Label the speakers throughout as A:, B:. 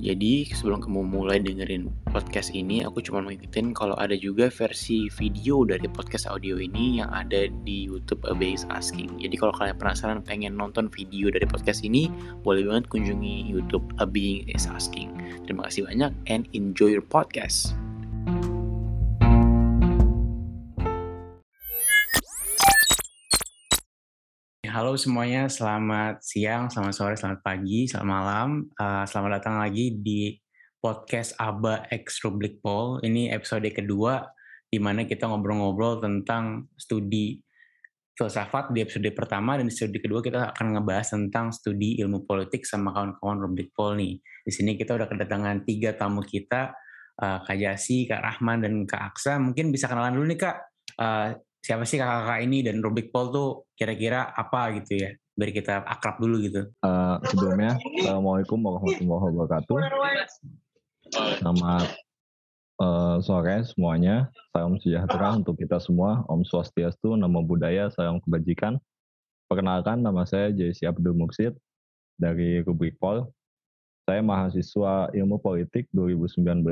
A: Jadi sebelum kamu mulai dengerin podcast ini, aku cuma mau ingetin kalau ada juga versi video dari podcast audio ini yang ada di YouTube Abase Asking. Jadi kalau kalian penasaran pengen nonton video dari podcast ini, boleh banget kunjungi YouTube Abing is Asking. Terima kasih banyak and enjoy your podcast. Halo semuanya, selamat siang, selamat sore, selamat pagi, selamat malam. Uh, selamat datang lagi di podcast Aba X Rublik Pol. Ini episode kedua di mana kita ngobrol-ngobrol tentang studi filsafat di episode pertama dan di episode kedua kita akan ngebahas tentang studi ilmu politik sama kawan-kawan Rublik Pol nih. Di sini kita udah kedatangan tiga tamu kita, uh, Kak Jasi, Kak Rahman, dan Kak Aksa. Mungkin bisa kenalan dulu nih Kak. Uh, siapa sih kakak-kakak ini dan Rubik Paul tuh kira-kira apa gitu ya biar kita akrab dulu gitu.
B: Uh, sebelumnya, Assalamualaikum warahmatullahi wabarakatuh. Selamat uh, sore semuanya. Salam sejahtera untuk kita semua. Om Swastiastu, Namo Buddhaya, Salam Kebajikan. Perkenalkan, nama saya Jesse Abdul Muksid dari Rubrik Pol. Saya mahasiswa Ilmu Politik 2019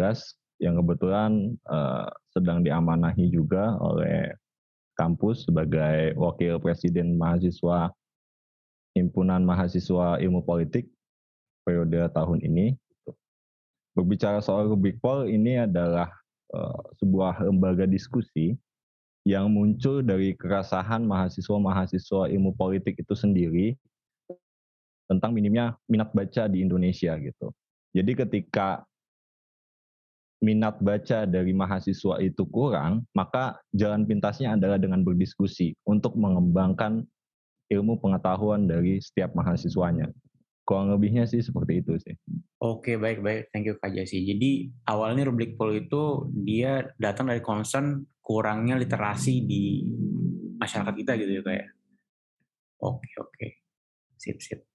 B: yang kebetulan uh, sedang diamanahi juga oleh kampus sebagai wakil presiden mahasiswa himpunan mahasiswa ilmu politik periode tahun ini. Berbicara soal Rubik Pol ini adalah uh, sebuah lembaga diskusi yang muncul dari kerasahan mahasiswa-mahasiswa ilmu politik itu sendiri tentang minimnya minat baca di Indonesia gitu. Jadi ketika minat baca dari mahasiswa itu kurang, maka jalan pintasnya adalah dengan berdiskusi untuk mengembangkan ilmu pengetahuan dari setiap mahasiswanya. Kurang lebihnya sih seperti itu sih.
A: Oke, baik-baik. Thank you Kak Jasi. Jadi awalnya Rubrik Pol itu dia datang dari concern kurangnya literasi di masyarakat kita gitu ya kayak. Ya? Oke, oke. Sip, sip.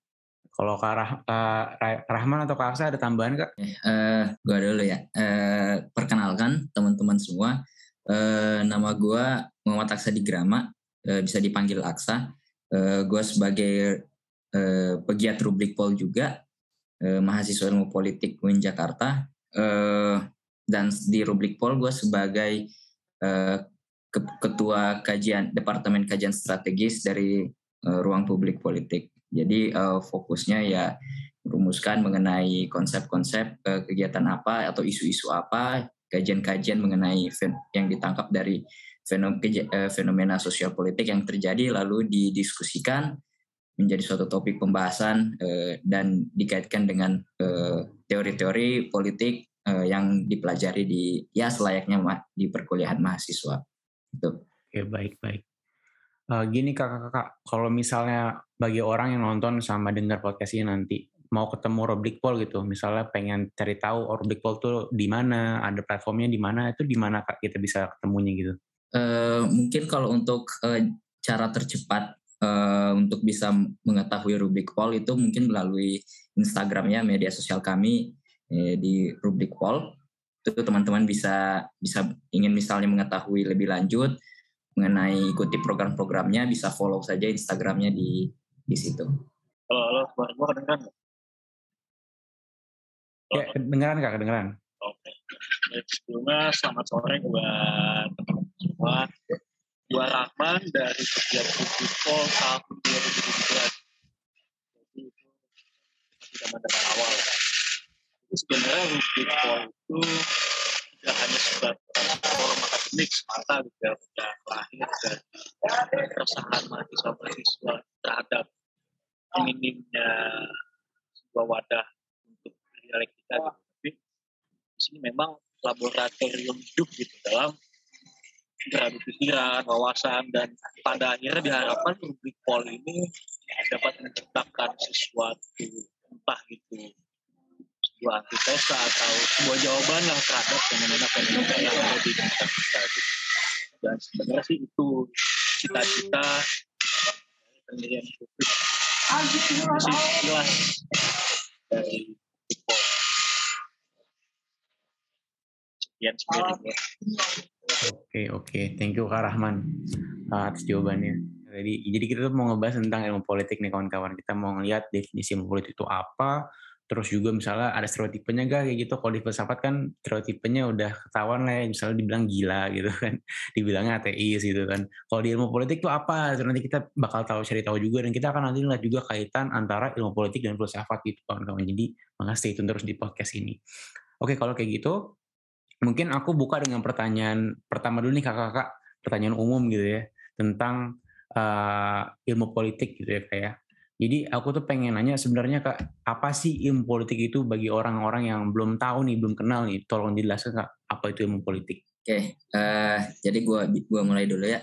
A: Kalau Kak Rah, Kak Rahman atau Kak Aksa ada tambahan Kak?
C: Uh, eh, gue dulu ya. Uh, perkenalkan teman-teman semua. Uh, nama gue Muhammad Aksa Digrama, uh, bisa dipanggil Aksa. Uh, gue sebagai uh, pegiat rubrik pol juga, uh, mahasiswa ilmu politik UIN Jakarta. Uh, dan di rubrik pol gue sebagai uh, ketua kajian Departemen Kajian Strategis dari uh, Ruang Publik Politik. Jadi uh, fokusnya ya merumuskan mengenai konsep-konsep uh, kegiatan apa atau isu-isu apa, kajian-kajian mengenai yang ditangkap dari eh, fenomena sosial politik yang terjadi lalu didiskusikan menjadi suatu topik pembahasan dan dikaitkan dengan teori-teori politik yang dipelajari di ya selayaknya di perkuliahan mahasiswa.
A: Oke, baik baik. Uh, gini kakak-kakak, kalau misalnya bagi orang yang nonton sama dengar podcast ini nanti mau ketemu Roblik Pol gitu, misalnya pengen cari tahu oh, Roblik Pol tuh di mana, ada platformnya di mana, itu di mana kak kita bisa ketemunya gitu?
C: Uh, mungkin kalau untuk uh, cara tercepat uh, untuk bisa mengetahui Rubrik Pol itu mungkin melalui Instagramnya, media sosial kami eh, di Rubrik Pol. Itu teman-teman bisa bisa ingin misalnya mengetahui lebih lanjut mengenai ikuti program-programnya bisa follow saja Instagramnya di di situ.
D: Halo, halo, suara gue kedengeran nggak?
A: Ya, kedengeran nggak? Kedengeran.
D: Oke. Okay. Sebelumnya selamat sore buat teman-teman semua. Gua Rahman dari Kegiatan Football tahun 2017. Jadi itu zaman dari awal. Jadi sebenarnya Football itu tidak hanya sebatas forum akademik semata gitu ya, udah lahir dari keresahan mahasiswa-mahasiswa terhadap minimnya sebuah wadah untuk dialektika gitu. Tapi di sini memang laboratorium hidup gitu dalam beradu pikiran, wawasan, dan pada akhirnya diharapkan rubrik pol ini dapat menciptakan sesuatu entah gitu sebuah antitesa atau sebuah jawaban lah terhadap fenomena-fenomena yang ada di sekitar kita gitu. Dan sebenarnya sih itu cita-cita pendirian publik. Masih jelas dari people. Sekian.
A: Oke, okay, oke. Okay. Thank you Kak Rahman atas jawabannya. Jadi, jadi kita tuh mau ngebahas tentang ilmu politik nih kawan-kawan. Kita mau ngeliat definisi ilmu politik itu apa, terus juga misalnya ada stereotipenya gak kayak gitu. Kalau di filsafat kan stereotipenya udah ketahuan lah ya. Misalnya dibilang gila gitu kan. Dibilangnya ateis gitu kan. Kalau di ilmu politik tuh apa? Nanti kita bakal tahu cari tahu juga. Dan kita akan nanti lihat juga kaitan antara ilmu politik dan filsafat gitu kawan-kawan. Jadi makasih stay tune terus di podcast ini. Oke kalau kayak gitu mungkin aku buka dengan pertanyaan pertama dulu nih kakak-kakak pertanyaan umum gitu ya. Tentang uh, ilmu politik gitu ya kayak jadi aku tuh pengen nanya sebenarnya kak apa sih ilmu politik itu bagi orang-orang yang belum tahu nih, belum kenal nih, tolong dijelaskan kak apa itu ilmu politik?
C: Oke, okay, uh, eh, jadi gua gua mulai dulu ya.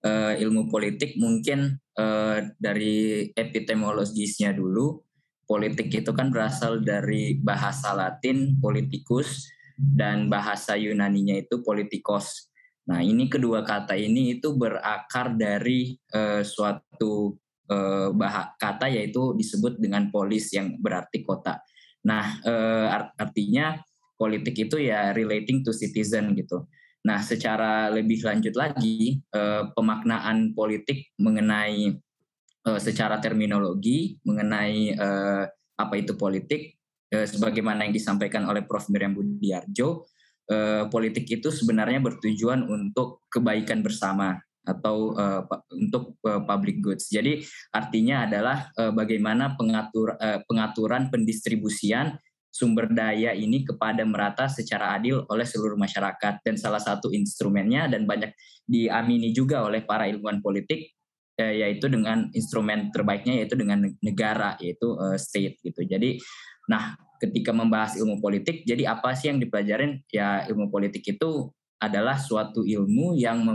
C: Uh, ilmu politik mungkin uh, dari epistemologisnya dulu. Politik itu kan berasal dari bahasa Latin politikus dan bahasa Yunaninya itu politikos. Nah, ini kedua kata ini itu berakar dari uh, suatu eh, kata yaitu disebut dengan polis yang berarti kota. Nah, eh, artinya politik itu ya relating to citizen gitu. Nah, secara lebih lanjut lagi, eh, pemaknaan politik mengenai eh, secara terminologi mengenai eh, apa itu politik, eh, sebagaimana yang disampaikan oleh Prof. Miriam Budiarjo, eh, politik itu sebenarnya bertujuan untuk kebaikan bersama atau uh, untuk uh, public goods. Jadi artinya adalah uh, bagaimana pengatur uh, pengaturan pendistribusian sumber daya ini kepada merata secara adil oleh seluruh masyarakat dan salah satu instrumennya dan banyak diamini juga oleh para ilmuwan politik uh, yaitu dengan instrumen terbaiknya yaitu dengan negara yaitu uh, state gitu. Jadi nah ketika membahas ilmu politik jadi apa sih yang dipelajarin ya ilmu politik itu adalah suatu ilmu yang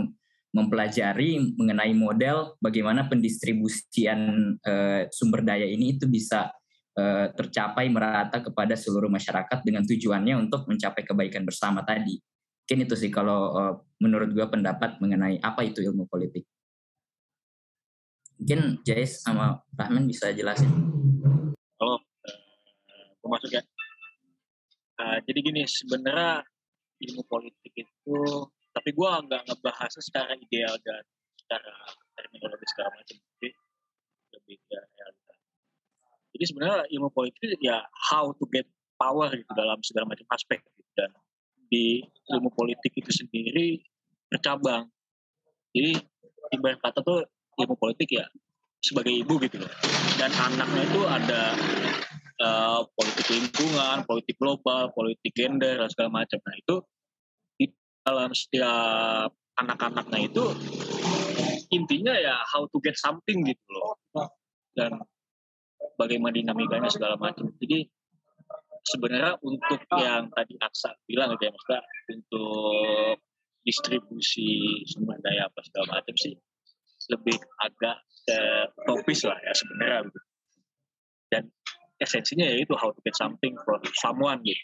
C: mempelajari mengenai model bagaimana pendistribusian uh, sumber daya ini itu bisa uh, tercapai merata kepada seluruh masyarakat dengan tujuannya untuk mencapai kebaikan bersama tadi. Mungkin itu sih kalau uh, menurut gue pendapat mengenai apa itu ilmu politik. Mungkin Jais sama Rahman bisa jelasin.
D: Halo, uh, masuk ya. Uh, jadi gini, sebenarnya ilmu politik itu tapi gue nggak ngebahasnya secara ideal dan secara terminologi segala macam tapi lebih ke realita jadi sebenarnya ilmu politik ya how to get power gitu dalam segala macam aspek gitu. dan di ilmu politik itu sendiri bercabang jadi ibarat kata tuh ilmu politik ya sebagai ibu gitu loh dan anaknya itu ada uh, politik lingkungan, politik global, politik gender dan segala macam. Nah itu dalam setiap anak-anaknya itu intinya ya how to get something gitu loh. Dan bagaimana dinamikanya segala macam. Jadi sebenarnya untuk yang tadi Aksa bilang gitu ya maksudnya untuk distribusi sumber daya apa segala macam sih lebih agak uh, topis lah ya sebenarnya. Dan esensinya ya itu how to get something from someone gitu.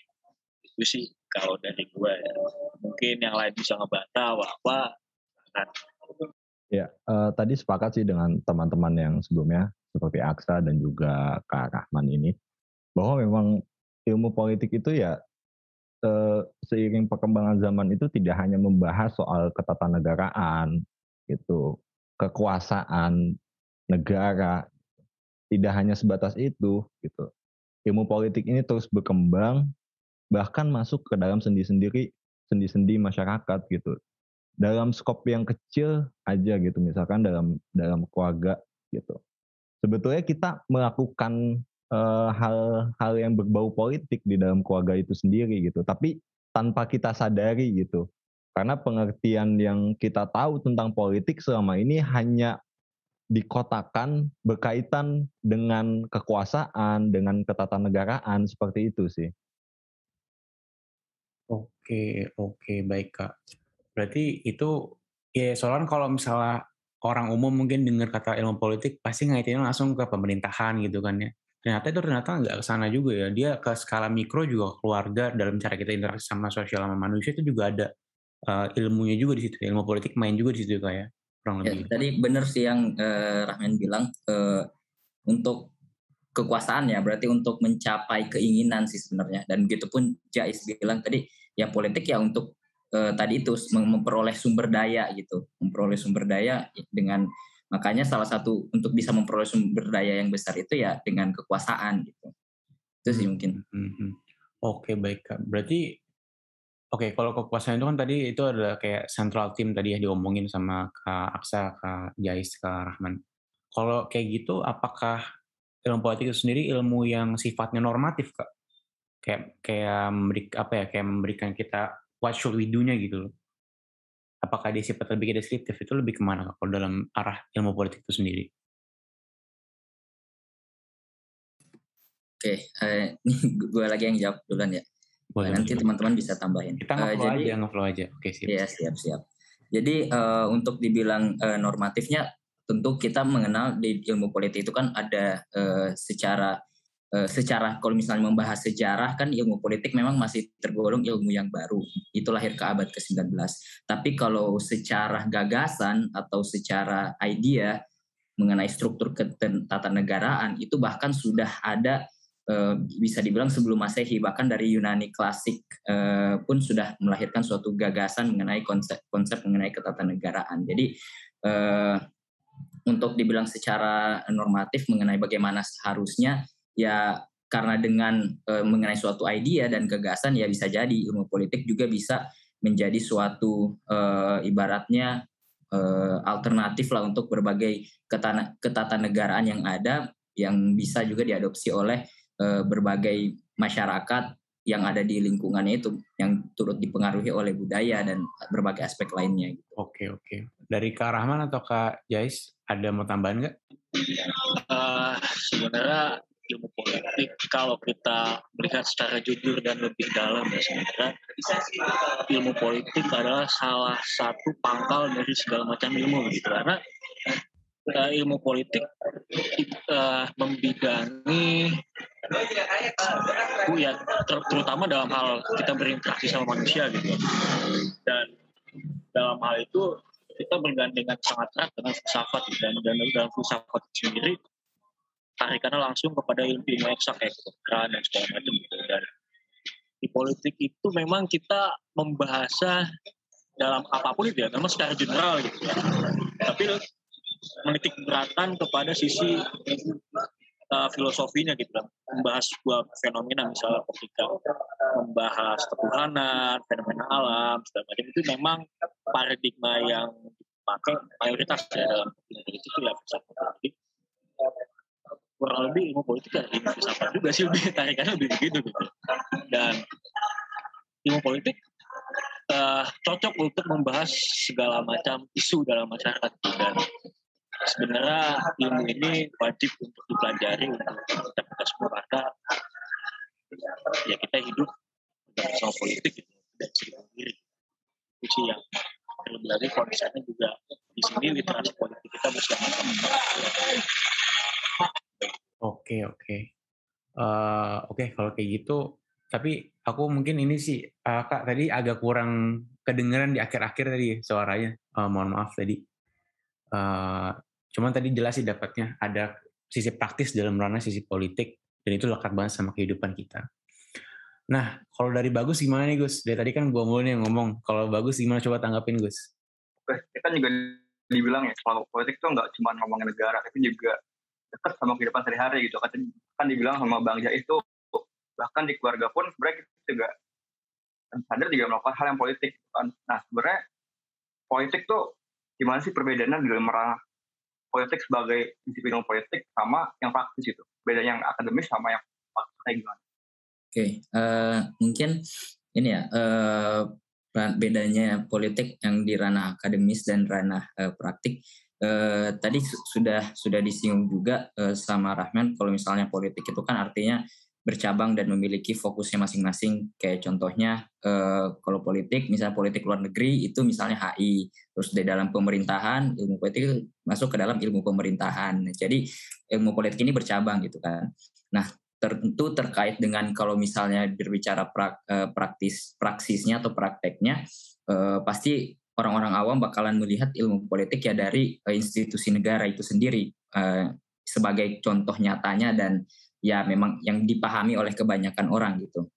D: Itu sih kalau dari gue ya. mungkin yang lain bisa ngebantah apa kan
B: ya uh, tadi sepakat sih dengan teman-teman yang sebelumnya seperti Aksa dan juga Kak Rahman ini bahwa memang ilmu politik itu ya uh, seiring perkembangan zaman itu tidak hanya membahas soal ketatanegaraan gitu kekuasaan negara tidak hanya sebatas itu gitu ilmu politik ini terus berkembang bahkan masuk ke dalam sendi-sendiri sendi-sendi masyarakat gitu. Dalam skop yang kecil aja gitu. Misalkan dalam dalam keluarga gitu. Sebetulnya kita melakukan hal-hal uh, yang berbau politik di dalam keluarga itu sendiri gitu. Tapi tanpa kita sadari gitu. Karena pengertian yang kita tahu tentang politik selama ini hanya dikotakan berkaitan dengan kekuasaan, dengan ketatanegaraan seperti itu sih.
A: Oke oke, baik, Kak. Berarti itu ya soalnya kalau misalnya orang umum mungkin dengar kata ilmu politik pasti ngaitinnya langsung ke pemerintahan gitu kan ya. Ternyata itu ternyata nggak ke sana juga ya. Dia ke skala mikro juga keluarga dalam cara kita interaksi sama sosial sama manusia itu juga ada uh, ilmunya juga di situ. Ilmu politik main juga di situ kayak ya,
C: kurang ya, lebih. tadi benar sih yang uh, Rahman bilang uh, untuk kekuasaan ya berarti untuk mencapai keinginan sih sebenarnya dan begitu pun Jais bilang tadi ya politik ya untuk uh, tadi itu memperoleh sumber daya gitu memperoleh sumber daya dengan makanya salah satu untuk bisa memperoleh sumber daya yang besar itu ya dengan kekuasaan gitu Itu sih mungkin.
A: Hmm, hmm. Oke baik kak. Berarti Oke, kalau kekuasaan itu kan tadi itu adalah kayak central team tadi ya diomongin sama Kak Aksa, Kak Jais, Kak Rahman. Kalau kayak gitu, apakah ilmu politik itu sendiri ilmu yang sifatnya normatif, Kak? Kayak kayak memberi apa ya, kayak memberikan kita what should we do-nya gitu loh. Apakah dia sifat lebih deskriptif itu lebih ke mana Kak, kalau dalam arah ilmu politik itu sendiri?
C: Oke, eh, ini gue lagi yang jawab duluan ya. Boleh, nanti teman-teman bisa tambahin.
A: Kita uh, jadi, aja, ngeflow aja. Oke, siap.
C: Iya, siap, siap. Jadi uh, untuk dibilang uh, normatifnya, tentu kita mengenal di ilmu politik itu kan ada uh, secara uh, secara kalau misalnya membahas sejarah kan ilmu politik memang masih tergolong ilmu yang baru. Itu lahir ke abad ke-19. Tapi kalau secara gagasan atau secara idea mengenai struktur ketatanegaraan itu bahkan sudah ada Eh, bisa dibilang sebelum Masehi bahkan dari Yunani klasik uh, pun sudah melahirkan suatu gagasan mengenai konsep konsep mengenai ketatanegaraan. Jadi uh, untuk dibilang secara normatif mengenai bagaimana seharusnya ya karena dengan uh, mengenai suatu idea dan gagasan ya bisa jadi ilmu politik juga bisa menjadi suatu uh, ibaratnya uh, alternatif lah untuk berbagai ketatanegaraan yang ada yang bisa juga diadopsi oleh uh, berbagai masyarakat yang ada di lingkungannya itu yang turut dipengaruhi oleh budaya dan berbagai aspek lainnya. Gitu.
A: Oke oke. Dari Kak Rahman atau Kak Jais ada mau tambahan nggak?
D: Uh, sebenarnya ilmu politik kalau kita melihat secara jujur dan lebih dalam ya sebenarnya ilmu politik adalah salah satu pangkal dari segala macam ilmu gitu karena uh, ilmu politik uh, membidangi ya ter terutama dalam hal kita berinteraksi sama manusia gitu. Dan dalam hal itu kita bergandengan sangat erat dengan filsafat dan dan dalam filsafat sendiri tarikannya langsung kepada ilmu eksak kayak kedokteran dan segala macam gitu. Dan di politik itu memang kita membahasnya dalam apa pun itu ya memang secara general gitu ya. Tapi menitik beratkan kepada sisi uh, filosofinya gitu kan membahas sebuah fenomena misalnya ketika membahas ketuhanan fenomena alam segala macam. Itu memang paradigma yang dipakai mayoritas ya dalam politik itu ya filsafat politik. Kurang lebih ilmu politik ya ilmu filsafat juga sih lebih tarikannya lebih begitu gitu. Dan ilmu politik uh, cocok untuk membahas segala macam isu dalam masyarakat dan sebenarnya ilmu ini wajib untuk dipelajari untuk kita kita semua ya kita hidup bersama politik gitu. Dan cerita diri itu sih yang terlebih lagi kondisinya juga di sini literasi politik kita bersama sama
A: oke oke. Uh, oke kalau kayak gitu tapi aku mungkin ini sih uh, kak tadi agak kurang kedengeran di akhir-akhir tadi suaranya. Uh, mohon maaf tadi. Uh, Cuman tadi jelas sih dapatnya ada sisi praktis dalam ranah sisi politik dan itu lekat banget sama kehidupan kita. Nah, kalau dari Bagus gimana nih Gus? Dari tadi kan gue mulu nih ngomong. Kalau Bagus gimana coba tanggapin Gus?
E: Kita juga dibilang ya, kalau politik itu nggak cuma ngomongin negara, tapi juga dekat sama kehidupan sehari-hari gitu. Kan, kan dibilang sama Bang Jais itu bahkan di keluarga pun sebenarnya kita juga sadar juga melakukan hal yang politik. Kan. Nah, sebenarnya politik tuh gimana sih perbedaannya dalam ranah politik sebagai disiplin politik sama yang praktis itu beda yang akademis sama yang praktis kayak gimana? Oke,
C: okay. uh, eh, mungkin ini ya uh, bedanya politik yang di ranah akademis dan ranah uh, praktik. Uh, tadi sudah sudah disinggung juga uh, sama Rahman kalau misalnya politik itu kan artinya bercabang dan memiliki fokusnya masing-masing. Kayak contohnya uh, kalau politik, misalnya politik luar negeri itu misalnya HI. Terus di dalam pemerintahan, ilmu politik masuk ke dalam ilmu pemerintahan. Jadi ilmu politik ini bercabang gitu kan. Nah tentu terkait dengan kalau misalnya berbicara prak, uh, praktis praksisnya atau prakteknya, uh, pasti orang-orang awam bakalan melihat ilmu politik ya dari uh, institusi negara itu sendiri uh, sebagai contoh nyatanya dan ya memang yang dipahami oleh kebanyakan orang gitu.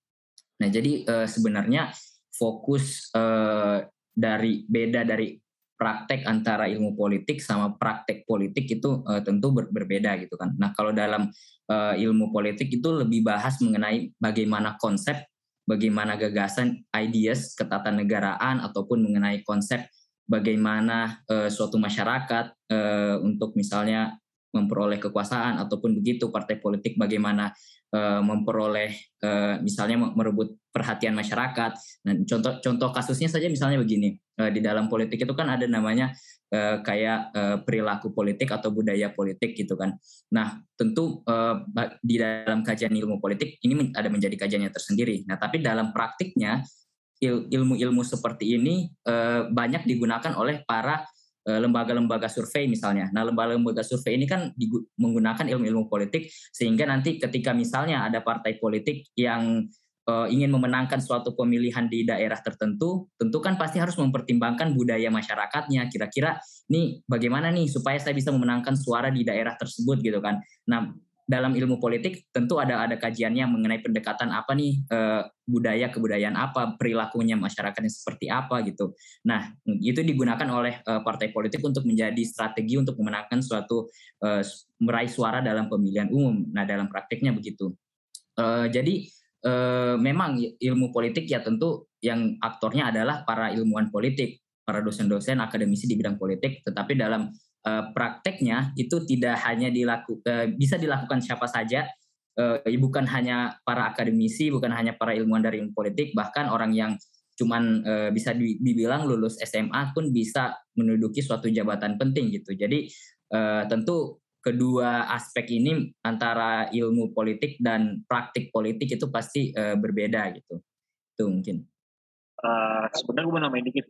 C: Nah jadi uh, sebenarnya fokus uh, dari beda dari praktek antara ilmu politik sama praktek politik itu uh, tentu ber berbeda gitu kan. Nah kalau dalam uh, ilmu politik itu lebih bahas mengenai bagaimana konsep, bagaimana gagasan, ideas, ketatanegaraan ataupun mengenai konsep bagaimana uh, suatu masyarakat uh, untuk misalnya memperoleh kekuasaan ataupun begitu partai politik bagaimana uh, memperoleh uh, misalnya merebut perhatian masyarakat. Nah, contoh contoh kasusnya saja misalnya begini. Uh, di dalam politik itu kan ada namanya kayak perilaku politik atau budaya politik gitu kan. Nah, tentu di dalam kajian ilmu politik ini ada menjadi kajiannya tersendiri. Nah, tapi dalam praktiknya ilmu-ilmu seperti ini banyak digunakan oleh para Eh, lembaga-lembaga survei misalnya. Nah, lembaga-lembaga survei ini kan menggunakan ilmu-ilmu politik sehingga nanti ketika misalnya ada partai politik yang uh, ingin memenangkan suatu pemilihan di daerah tertentu, tentu kan pasti harus mempertimbangkan budaya masyarakatnya. Kira-kira nih bagaimana nih supaya saya bisa memenangkan suara di daerah tersebut gitu kan. Nah, dalam ilmu politik tentu ada ada kajiannya mengenai pendekatan apa nih e, budaya kebudayaan apa perilakunya masyarakatnya seperti apa gitu. Nah itu digunakan oleh e, partai politik untuk menjadi strategi untuk memenangkan suatu e, meraih suara dalam pemilihan umum. Nah dalam praktiknya begitu. E, jadi e, memang ilmu politik ya tentu yang aktornya adalah para ilmuwan politik, para dosen-dosen akademisi di bidang politik. Tetapi dalam prakteknya itu tidak hanya dilakukan uh, bisa dilakukan siapa saja. Uh, bukan hanya para akademisi bukan hanya para ilmuwan dari ilmu politik bahkan orang yang cuman bisa dibilang lulus SMA pun bisa menduduki suatu jabatan penting gitu. Jadi tentu kedua aspek ini antara ilmu politik dan praktik politik itu pasti berbeda gitu. Itu mungkin.
D: Uh, sebenarnya gue mau nambahin dikit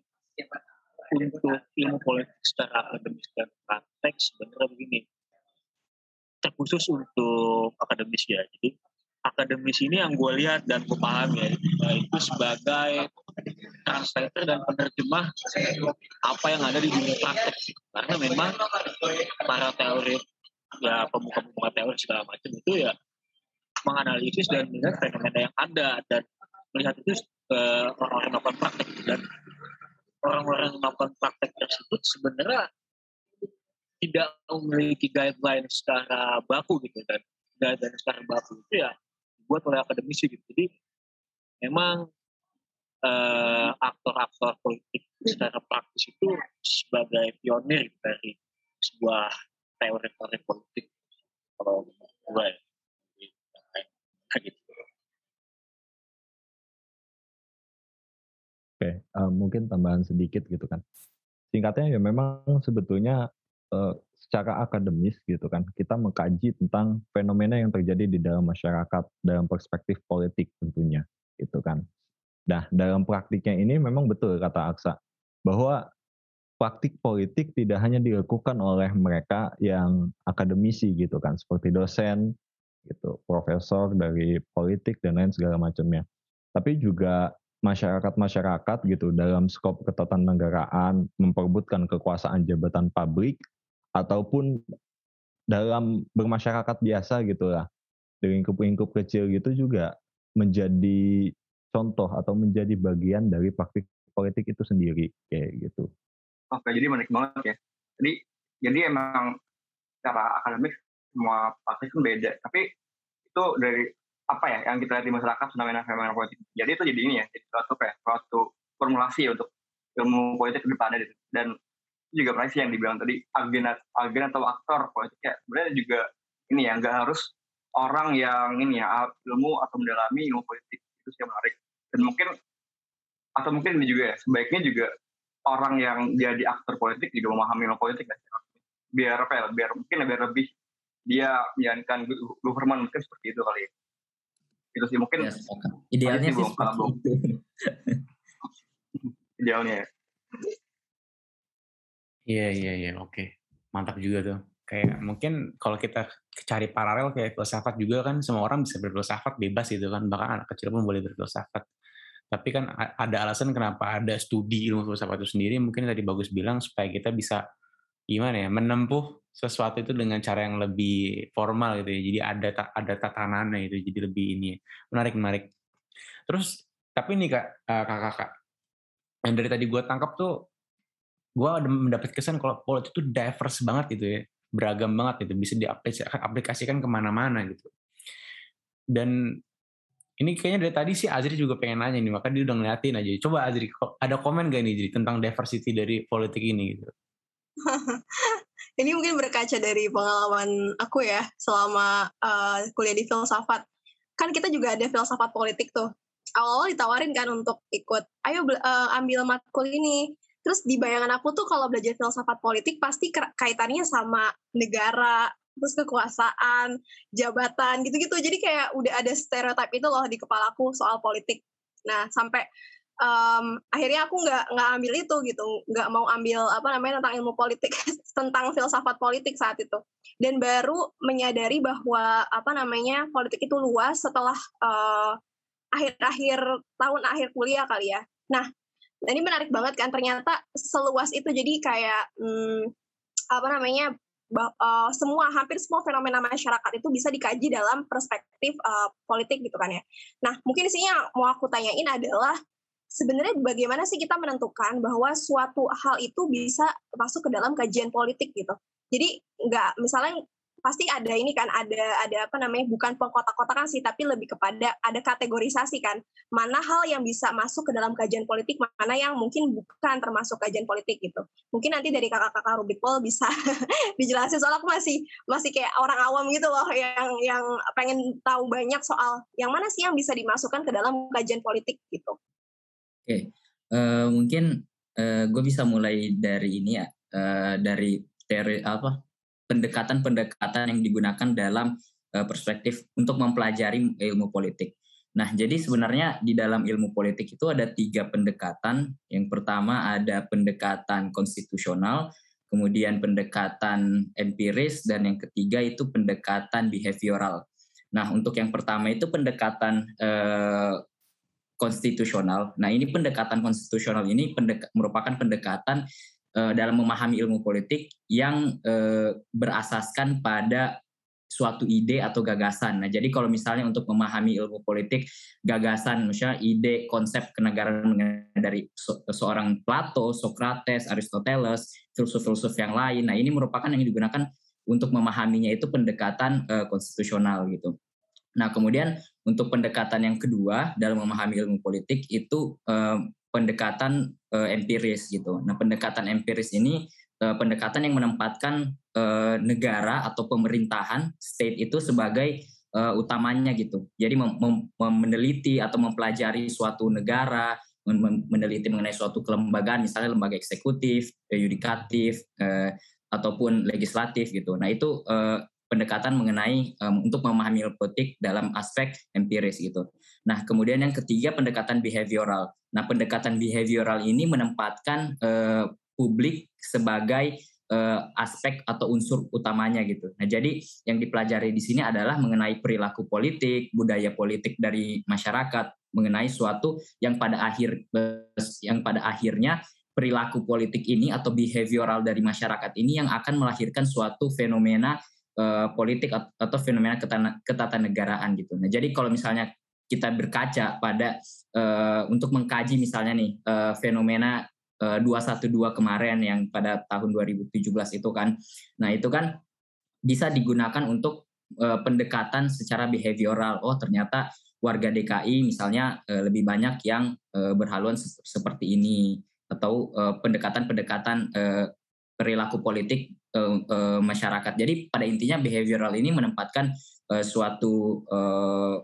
D: untuk ilmu politik secara akademis dan praktek sebenarnya begini. Terkhusus untuk akademis ya. Jadi akademis ini yang gue lihat dan gue paham ya itu sebagai translator dan penerjemah apa yang ada di dunia praktek. Karena memang para teori ya pemuka-pemuka teori segala macam itu ya menganalisis dan melihat fenomena yang ada dan melihat itu uh, orang-orang melakukan praktek. Dan orang-orang melakukan praktek tersebut sebenarnya tidak memiliki guideline secara baku gitu dan guideline secara baku itu ya dibuat oleh akademisi gitu. Jadi memang uh, aktor-aktor politik secara praktis itu sebagai pionir dari sebuah teori-teori politik kalau gue gitu.
B: Oke, uh, mungkin tambahan sedikit gitu kan. Singkatnya ya memang sebetulnya uh, secara akademis gitu kan, kita mengkaji tentang fenomena yang terjadi di dalam masyarakat dalam perspektif politik tentunya gitu kan. Nah, dalam praktiknya ini memang betul kata Aksa bahwa praktik politik tidak hanya dilakukan oleh mereka yang akademisi gitu kan, seperti dosen gitu, profesor dari politik dan lain segala macamnya. Tapi juga masyarakat-masyarakat gitu dalam skop ketatanegaraan memperbutkan kekuasaan jabatan publik ataupun dalam bermasyarakat biasa gitu lah di lingkup-lingkup kecil gitu juga menjadi contoh atau menjadi bagian dari praktik politik itu sendiri kayak gitu.
E: Oke, jadi menarik banget ya. Jadi jadi emang cara akademik semua praktik kan beda, tapi itu dari apa ya yang kita lihat di masyarakat fenomena-fenomena politik. Jadi itu jadi ini ya, jadi suatu kayak suatu formulasi untuk ilmu politik ke depannya gitu. Dan juga pernah yang dibilang tadi agen agen atau aktor politik ya sebenarnya juga ini ya nggak harus orang yang ini ya ilmu atau mendalami ilmu politik itu sih yang menarik dan mungkin atau mungkin ini juga ya sebaiknya juga orang yang jadi aktor politik juga memahami ilmu politik kan biar apa ya biar mungkin biar lebih dia menjalankan government mungkin seperti itu kali ya itu sih mungkin ya,
C: idealnya sih seperti itu.
E: Idealnya ya.
A: Iya iya iya oke. Mantap juga tuh. Kayak mungkin kalau kita cari paralel kayak filsafat juga kan semua orang bisa berfilsafat bebas gitu kan bahkan anak kecil pun boleh berfilsafat. Tapi kan ada alasan kenapa ada studi ilmu filsafat itu sendiri mungkin tadi bagus bilang supaya kita bisa gimana ya menempuh sesuatu itu dengan cara yang lebih formal gitu ya. Jadi ada ada tatanannya itu jadi lebih ini. Menarik menarik. Terus tapi nih kak eh, kakak-kakak yang dari tadi gue tangkap tuh gue ada mendapat kesan kalau politik itu diverse banget gitu ya. Beragam banget gitu bisa diaplikasikan ke mana-mana gitu. Dan ini kayaknya dari tadi sih Azri juga pengen nanya nih maka dia udah ngeliatin aja. Coba Azri ada komen gak nih jadi tentang diversity dari politik ini gitu
F: ini mungkin berkaca dari pengalaman aku ya selama uh, kuliah di filsafat kan kita juga ada filsafat politik tuh awal-awal ditawarin kan untuk ikut ayo uh, ambil matkul ini Terus di bayangan aku tuh kalau belajar filsafat politik pasti kaitannya sama negara, terus kekuasaan, jabatan gitu-gitu. Jadi kayak udah ada stereotip itu loh di kepalaku soal politik. Nah sampai um, akhirnya aku nggak nggak ambil itu gitu, nggak mau ambil apa namanya tentang ilmu politik, tentang filsafat politik saat itu. Dan baru menyadari bahwa apa namanya politik itu luas setelah uh, akhir-akhir tahun akhir kuliah kali ya. Nah ini menarik banget kan ternyata seluas itu jadi kayak hmm, apa namanya uh, semua hampir semua fenomena masyarakat itu bisa dikaji dalam perspektif uh, politik gitu kan ya. Nah mungkin sih yang mau aku tanyain adalah sebenarnya bagaimana sih kita menentukan bahwa suatu hal itu bisa masuk ke dalam kajian politik gitu. Jadi nggak misalnya pasti ada ini kan ada ada apa namanya bukan pengkotak-kotakan sih tapi lebih kepada ada kategorisasi kan. Mana hal yang bisa masuk ke dalam kajian politik mana yang mungkin bukan termasuk kajian politik gitu. Mungkin nanti dari kakak-kakak Rubik Pol bisa dijelasin soal aku masih masih kayak orang awam gitu loh yang yang pengen tahu banyak soal yang mana sih yang bisa dimasukkan ke dalam kajian politik gitu
C: okay. uh, eh, mungkin uh, gue bisa mulai dari ini ya uh, dari teori apa pendekatan-pendekatan yang digunakan dalam uh, perspektif untuk mempelajari ilmu politik. Nah, jadi sebenarnya di dalam ilmu politik itu ada tiga pendekatan. Yang pertama ada pendekatan konstitusional, kemudian pendekatan empiris, dan yang ketiga itu pendekatan behavioral. Nah, untuk yang pertama itu pendekatan eh, konstitusional. Nah, ini pendekatan konstitusional ini pendek, merupakan pendekatan uh, dalam memahami ilmu politik yang uh, berasaskan pada suatu ide atau gagasan. Nah, jadi kalau misalnya untuk memahami ilmu politik, gagasan, misalnya ide, konsep kenegaraan dari seorang Plato, Socrates, Aristoteles, filsuf-filsuf yang lain. Nah, ini merupakan yang digunakan untuk memahaminya itu pendekatan uh, konstitusional gitu. Nah, kemudian untuk pendekatan yang kedua dalam memahami ilmu politik itu uh, pendekatan uh, empiris gitu. Nah, pendekatan empiris ini uh, pendekatan yang menempatkan uh, negara atau pemerintahan state itu sebagai uh, utamanya gitu. Jadi mem mem meneliti atau mempelajari suatu negara, meneliti mengenai suatu kelembagaan, misalnya lembaga eksekutif, yudikatif, uh, ataupun legislatif gitu. Nah itu uh, pendekatan mengenai um, untuk memahami politik dalam aspek empiris gitu. Nah, kemudian yang ketiga pendekatan behavioral. Nah, pendekatan behavioral ini menempatkan uh, publik sebagai uh, aspek atau unsur utamanya gitu. Nah, jadi yang dipelajari di sini adalah mengenai perilaku politik, budaya politik dari masyarakat, mengenai suatu yang pada akhir yang pada akhirnya perilaku politik ini atau behavioral dari masyarakat ini yang akan melahirkan suatu fenomena uh, politik atau fenomena ketatanegaraan gitu. Nah, jadi kalau misalnya kita berkaca pada uh, untuk mengkaji misalnya nih uh, fenomena uh, 212 kemarin yang pada tahun 2017 itu kan. Nah, itu kan bisa digunakan untuk uh, pendekatan secara behavioral. Oh, ternyata warga DKI misalnya uh, lebih banyak yang uh, berhaluan se seperti ini atau pendekatan-pendekatan uh, perilaku politik uh, uh, masyarakat. Jadi pada intinya behavioral ini menempatkan uh, suatu uh,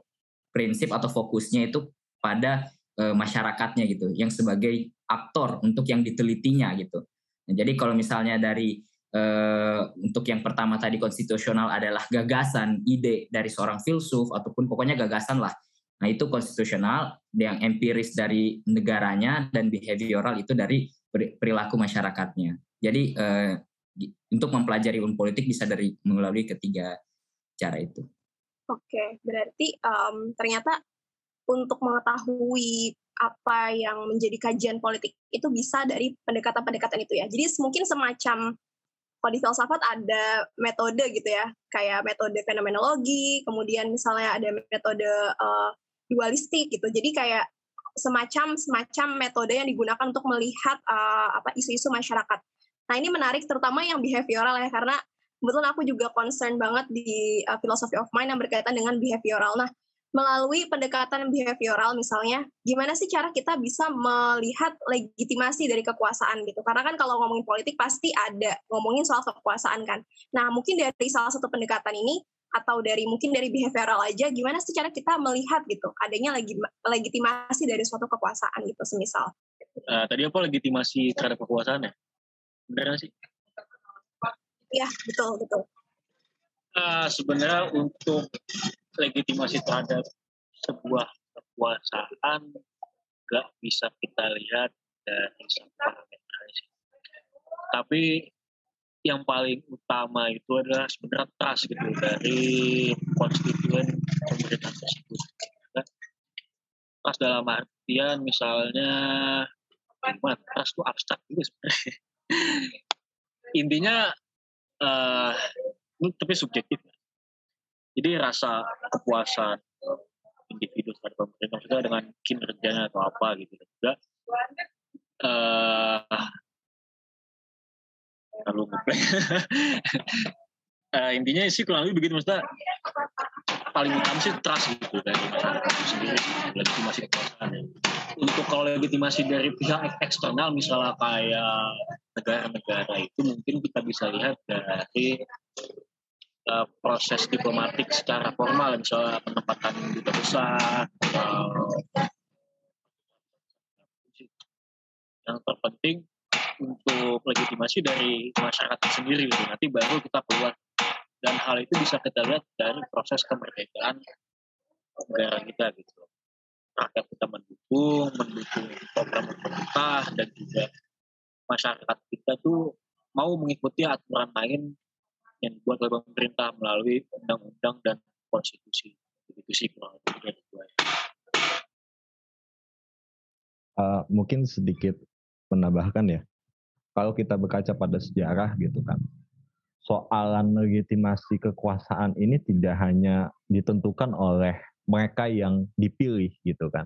C: prinsip atau fokusnya itu pada uh, masyarakatnya gitu, yang sebagai aktor untuk yang ditelitinya gitu. Nah, jadi kalau misalnya dari uh, untuk yang pertama tadi konstitusional adalah gagasan, ide dari seorang filsuf ataupun pokoknya gagasan lah. Nah itu konstitusional, yang empiris dari negaranya dan behavioral itu dari perilaku masyarakatnya. Jadi uh, untuk mempelajari ilmu politik bisa dari melalui ketiga cara itu.
F: Oke, berarti um, ternyata untuk mengetahui apa yang menjadi kajian politik itu bisa dari pendekatan-pendekatan itu ya. Jadi mungkin semacam kalau di filsafat ada metode gitu ya, kayak metode fenomenologi, kemudian misalnya ada metode uh, dualistik gitu. Jadi kayak semacam semacam metode yang digunakan untuk melihat uh, apa isu-isu masyarakat. Nah ini menarik terutama yang behavioral ya karena kebetulan aku juga concern banget di uh, philosophy of mind yang berkaitan dengan behavioral. Nah melalui pendekatan behavioral misalnya, gimana sih cara kita bisa melihat legitimasi dari kekuasaan gitu? Karena kan kalau ngomongin politik pasti ada ngomongin soal kekuasaan kan. Nah mungkin dari salah satu pendekatan ini atau dari mungkin dari behavioral aja, gimana sih cara kita melihat gitu adanya legi, legitimasi dari suatu kekuasaan gitu, semisal?
D: Uh, tadi apa legitimasi terhadap kekuasaan ya? Benar sih?
F: Iya betul betul.
D: Uh, sebenarnya untuk legitimasi terhadap sebuah kekuasaan nggak bisa kita lihat dari satu parameter Tapi yang paling utama itu adalah sebenarnya trust gitu dari konstituen pemerintahan tersebut. Trust dalam artian misalnya trust itu abstrak juga sebenarnya. Intinya uh, tapi subjektif jadi rasa kepuasan individu terhadap pemerintah maksudnya dengan kinerjanya atau apa gitu. Juga uh, kalau uh, intinya sih kurang lebih begitu maksudnya paling utama sih trust gitu dari masyarakat sendiri legitimasi kekuasaan ya. untuk kalau legitimasi dari pihak eksternal misalnya kayak negara-negara itu mungkin kita bisa lihat dari uh, proses diplomatik secara formal misalnya penempatan duta besar uh, yang terpenting untuk legitimasi dari masyarakat sendiri gitu. nanti baru kita keluar dan hal itu bisa kita lihat dari proses kemerdekaan negara kita gitu rakyat kita mendukung mendukung program pemerintah dan juga masyarakat kita tuh mau mengikuti aturan main yang dibuat oleh pemerintah melalui undang-undang dan konstitusi. Begitu sih kurang.
B: Uh, mungkin sedikit menambahkan ya, kalau kita berkaca pada sejarah gitu kan, soalan legitimasi kekuasaan ini tidak hanya ditentukan oleh mereka yang dipilih gitu kan.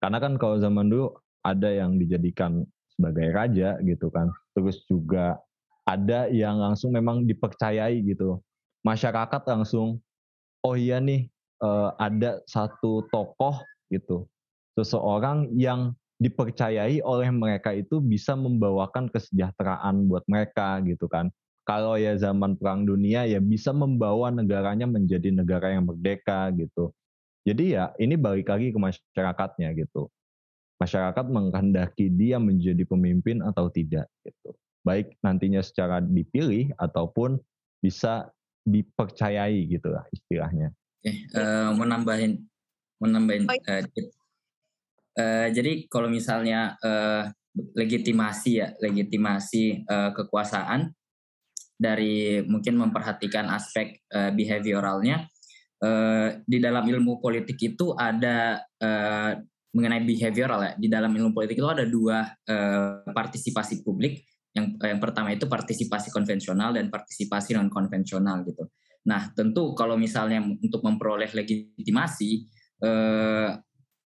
B: Karena kan kalau zaman dulu ada yang dijadikan sebagai raja gitu kan, terus juga ada yang langsung memang dipercayai gitu. Masyarakat langsung, oh iya nih uh, ada satu tokoh gitu, seseorang yang dipercayai oleh mereka itu bisa membawakan kesejahteraan buat mereka gitu kan. Kalau ya zaman perang dunia ya bisa membawa negaranya menjadi negara yang merdeka gitu. Jadi ya ini balik lagi ke masyarakatnya gitu. Masyarakat menghendaki dia menjadi pemimpin atau tidak gitu baik nantinya secara dipilih ataupun bisa dipercayai gitu lah istilahnya.
C: Oke, uh, mau nambahin, mau nambahin. Uh, uh, jadi kalau misalnya uh, legitimasi ya, legitimasi uh, kekuasaan dari mungkin memperhatikan aspek uh, behavioralnya, uh, di dalam ilmu politik itu ada uh, mengenai behavioral ya. Di dalam ilmu politik itu ada dua uh, partisipasi publik yang yang pertama itu partisipasi konvensional dan partisipasi non konvensional gitu. Nah tentu kalau misalnya untuk memperoleh legitimasi eh,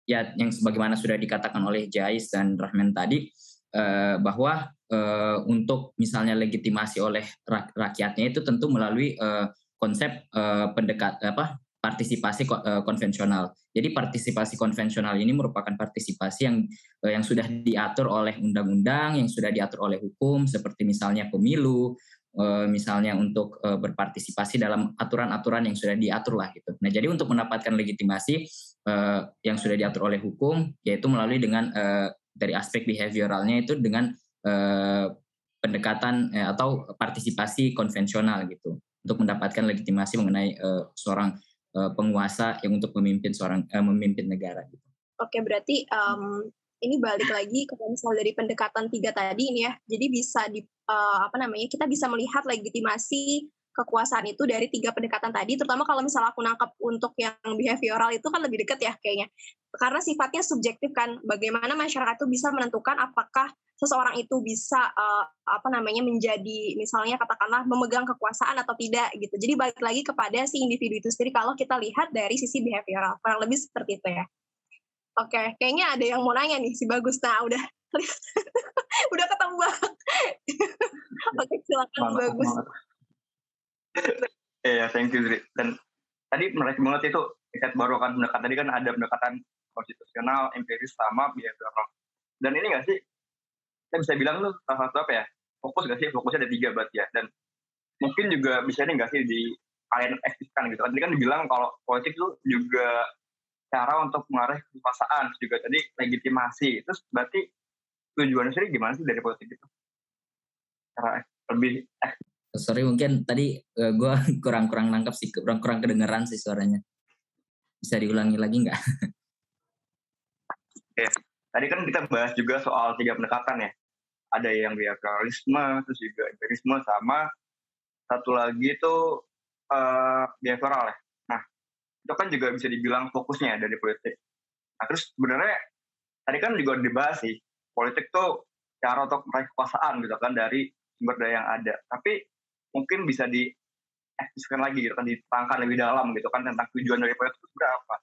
C: ya yang sebagaimana sudah dikatakan oleh Jais dan Rahman tadi eh, bahwa eh, untuk misalnya legitimasi oleh rak rakyatnya itu tentu melalui eh, konsep eh, pendekat apa partisipasi uh, konvensional. Jadi partisipasi konvensional ini merupakan partisipasi yang uh, yang sudah diatur oleh undang-undang, yang sudah diatur oleh hukum seperti misalnya pemilu, uh, misalnya untuk uh, berpartisipasi dalam aturan-aturan yang sudah diatur lah gitu. Nah, jadi untuk mendapatkan legitimasi uh, yang sudah diatur oleh hukum yaitu melalui dengan uh, dari aspek behavioralnya itu dengan uh, pendekatan uh, atau partisipasi konvensional gitu untuk mendapatkan legitimasi mengenai uh, seorang uh, penguasa yang untuk memimpin seorang uh, memimpin negara gitu.
F: Oke, berarti um, ini balik lagi ke misal dari pendekatan tiga tadi ini ya. Jadi bisa di uh, apa namanya? Kita bisa melihat legitimasi kekuasaan itu dari tiga pendekatan tadi, terutama kalau misalnya aku nangkep untuk yang behavioral itu kan lebih dekat ya kayaknya. Karena sifatnya subjektif kan, bagaimana masyarakat itu bisa menentukan apakah seseorang itu bisa uh, apa namanya menjadi misalnya katakanlah memegang kekuasaan atau tidak gitu. Jadi balik lagi kepada si individu itu sendiri kalau kita lihat dari sisi behavioral kurang lebih seperti itu ya. Oke, kayaknya ada yang mau nanya nih si Bagus. Nah, udah udah ketemu banget. Oke, silakan
E: Semangat,
F: Bagus.
E: Iya, thank you Zri. Dan tadi menarik banget itu riset baru kan pendekatan tadi kan ada pendekatan konstitusional, empiris sama behavioral. Dan ini nggak sih, saya bisa bilang tuh salah satu apa ya, fokus nggak sih? Fokusnya ada tiga berarti ya. Dan mungkin juga bisa ini nggak sih di kalian aktifkan gitu. Tadi kan dibilang kalau politik itu juga cara untuk mengarah kekuasaan, juga tadi legitimasi. Terus berarti tujuannya sendiri gimana sih dari politik itu? Cara lebih
C: Sorry mungkin tadi uh, gue kurang-kurang nangkep sih, kurang-kurang kedengeran sih suaranya. Bisa diulangi lagi nggak?
E: tadi kan kita bahas juga soal tiga pendekatan ya. Ada yang behavioralisme, terus juga empirisme, sama satu lagi itu uh, behavioral ya. Nah, itu kan juga bisa dibilang fokusnya dari politik. Nah, terus sebenarnya tadi kan juga dibahas sih, politik tuh cara untuk meraih kekuasaan gitu kan dari sumber daya yang ada. Tapi mungkin bisa di lagi gitu kan ditangkan lebih dalam gitu kan tentang tujuan dari politik itu berapa?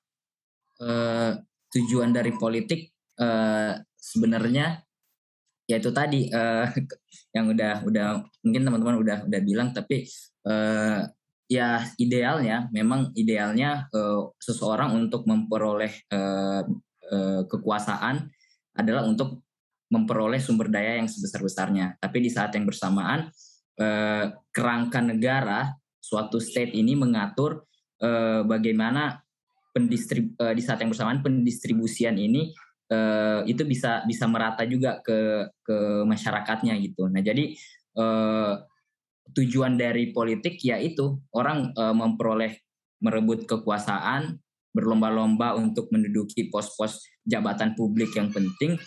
C: Uh, tujuan dari politik uh, sebenarnya ya itu tadi uh, yang udah udah mungkin teman-teman udah udah bilang tapi uh, ya idealnya memang idealnya uh, seseorang untuk memperoleh uh, uh, kekuasaan adalah untuk memperoleh sumber daya yang sebesar-besarnya tapi di saat yang bersamaan uh, kerangka negara suatu state ini mengatur uh, bagaimana pendistrib uh, di saat yang bersamaan pendistribusian ini uh, itu bisa bisa merata juga ke ke masyarakatnya gitu. Nah jadi uh, tujuan dari politik yaitu orang uh, memperoleh merebut kekuasaan, berlomba-lomba untuk menduduki pos-pos jabatan publik yang penting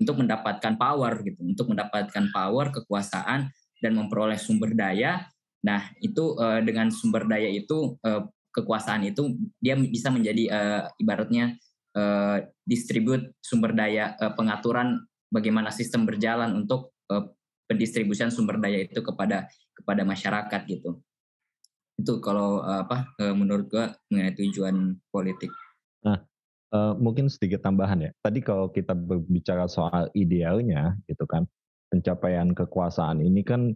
C: untuk mendapatkan power gitu, untuk mendapatkan power kekuasaan dan memperoleh sumber daya. Nah itu uh, dengan sumber daya itu uh, kekuasaan itu dia bisa menjadi uh, ibaratnya uh, distribut sumber daya uh, pengaturan bagaimana sistem berjalan untuk uh, pendistribusian sumber daya itu kepada kepada masyarakat gitu itu kalau uh, apa menurut gua mengenai tujuan politik.
B: Nah uh, mungkin sedikit tambahan ya tadi kalau kita berbicara soal idealnya gitu kan pencapaian kekuasaan ini kan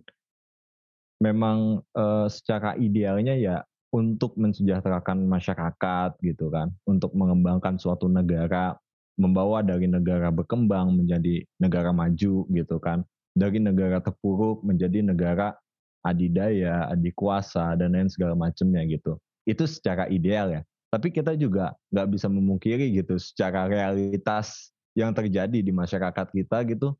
B: memang uh, secara idealnya ya untuk mensejahterakan masyarakat gitu kan, untuk mengembangkan suatu negara, membawa dari negara berkembang menjadi negara maju gitu kan, dari negara terpuruk menjadi negara adidaya, adikuasa dan lain segala macamnya gitu. Itu secara ideal ya. Tapi kita juga nggak bisa memungkiri gitu secara realitas yang terjadi di masyarakat kita gitu.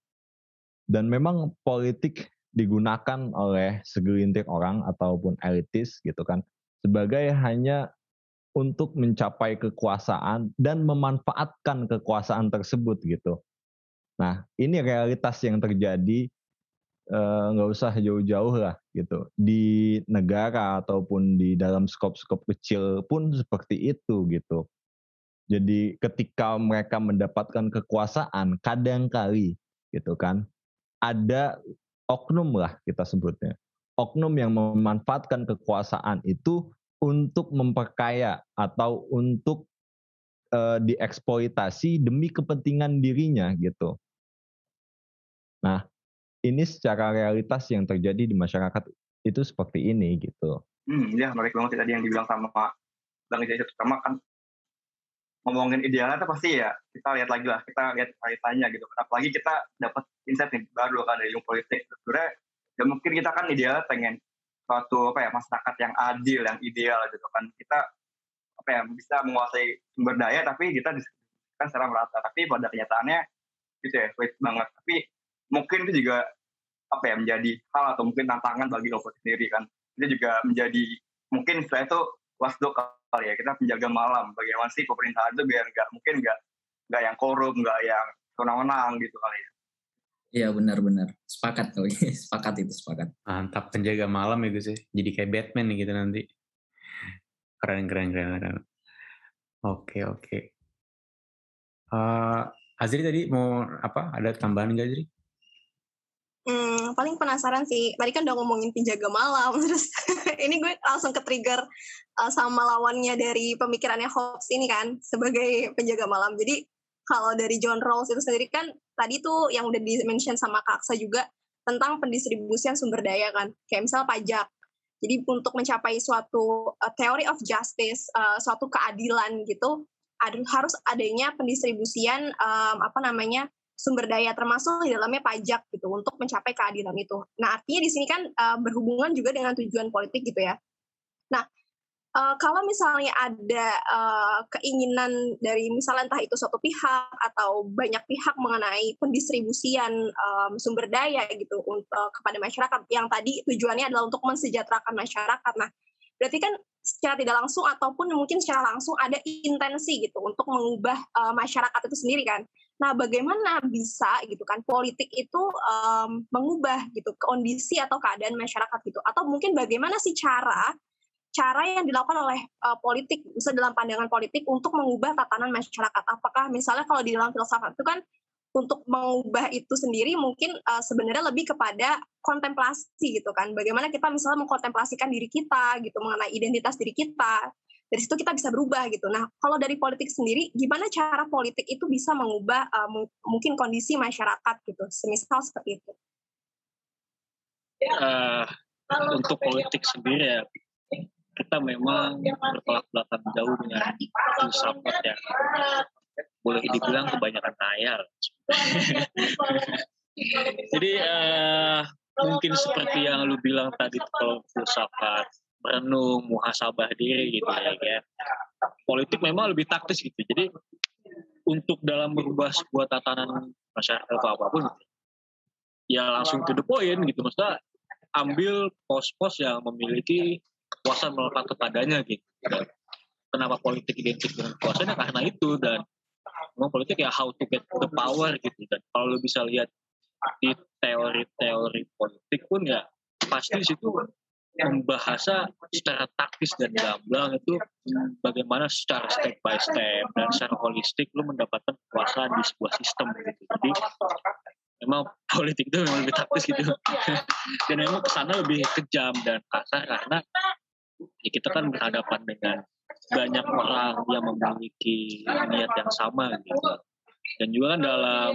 B: Dan memang politik digunakan oleh segelintir orang ataupun elitis gitu kan sebagai hanya untuk mencapai kekuasaan dan memanfaatkan kekuasaan tersebut gitu. Nah ini realitas yang terjadi nggak uh, usah jauh-jauh lah gitu di negara ataupun di dalam skop-skop kecil pun seperti itu gitu. Jadi ketika mereka mendapatkan kekuasaan kadang kali gitu kan ada oknum lah kita sebutnya oknum yang memanfaatkan kekuasaan itu untuk memperkaya atau untuk uh, dieksploitasi demi kepentingan dirinya gitu. Nah, ini secara realitas yang terjadi di masyarakat itu seperti ini gitu.
E: Hmm, ya menarik banget tadi yang dibilang sama Bang Jaya pertama kan ngomongin idealnya itu pasti ya kita lihat lagi lah kita lihat realitanya gitu. Apalagi kita dapat insight nih baru kan dari ilmu politik. Sebenarnya ya mungkin kita kan idealnya pengen suatu apa ya masyarakat yang adil yang ideal gitu kan kita apa ya bisa menguasai sumber daya tapi kita kan secara merata tapi pada kenyataannya gitu ya sulit banget tapi mungkin itu juga apa ya menjadi hal atau mungkin tantangan bagi oposisi sendiri kan itu juga menjadi mungkin setelah itu wasdok ya kita penjaga malam bagaimana sih pemerintahan itu biar nggak mungkin nggak nggak yang korup nggak yang senang-senang gitu kali ya
C: Iya benar-benar sepakat kali sepakat itu sepakat.
A: Mantap penjaga malam ya sih jadi kayak Batman nih gitu nanti. Keren keren keren keren. Oke oke. Uh, Azri tadi mau apa? Ada tambahan nggak Azri?
F: Hmm, paling penasaran sih. Tadi kan udah ngomongin penjaga malam, terus ini gue langsung ke trigger uh, sama lawannya dari pemikirannya Hobbes ini kan sebagai penjaga malam. Jadi kalau dari John Rawls itu sendiri kan tadi tuh yang udah di-mention sama Kak Aksa juga tentang pendistribusian sumber daya kan, kayak misal pajak. Jadi untuk mencapai suatu uh, theory of justice, uh, suatu keadilan gitu, ada, harus adanya pendistribusian um, apa namanya sumber daya termasuk di dalamnya pajak gitu untuk mencapai keadilan itu. Nah artinya di sini kan uh, berhubungan juga dengan tujuan politik gitu ya. Nah uh, kalau misalnya ada uh, keinginan dari misalnya entah itu suatu pihak atau banyak pihak mengenai pendistribusian um, sumber daya gitu untuk uh, kepada masyarakat yang tadi tujuannya adalah untuk mensejahterakan masyarakat. Nah berarti kan secara tidak langsung ataupun mungkin secara langsung ada intensi gitu untuk mengubah uh, masyarakat itu sendiri kan. Nah, bagaimana bisa gitu kan politik itu um, mengubah gitu kondisi atau keadaan masyarakat gitu? Atau mungkin bagaimana sih cara cara yang dilakukan oleh uh, politik, misalnya dalam pandangan politik untuk mengubah tatanan masyarakat? Apakah misalnya kalau di dalam filsafat itu kan untuk mengubah itu sendiri mungkin uh, sebenarnya lebih kepada kontemplasi gitu kan. Bagaimana kita misalnya mengkontemplasikan diri kita gitu mengenai identitas diri kita, dari situ kita bisa berubah gitu. Nah, kalau dari politik sendiri, gimana cara politik itu bisa mengubah uh, mungkin kondisi masyarakat gitu, semisal seperti itu?
D: Uh, untuk politik sendiri ya, kita memang bertolak belakang jauh dengan filsafat yang boleh dibilang kebanyakan ngayal. Jadi uh, mungkin seperti yang lu bilang tadi kalau filsafat merenung, muhasabah diri gitu ya kan. Politik memang lebih taktis gitu. Jadi untuk dalam merubah sebuah tatanan masyarakat atau apa pun ya langsung to the point gitu. Maksudnya ambil pos-pos yang memiliki kekuasaan melekat kepadanya gitu. Dan kenapa politik identik dengan kekuasaan ya karena itu dan memang politik ya how to get the power gitu dan kalau lu bisa lihat di teori-teori politik pun ya pasti situ membahasa secara taktis dan gamblang itu bagaimana secara step by step dan secara holistik lu mendapatkan kekuasaan di sebuah sistem gitu. Jadi memang politik itu memang lebih taktis gitu. dan memang ke sana lebih kejam dan kasar karena ya kita kan berhadapan dengan banyak orang yang memiliki niat yang sama gitu. Dan juga kan dalam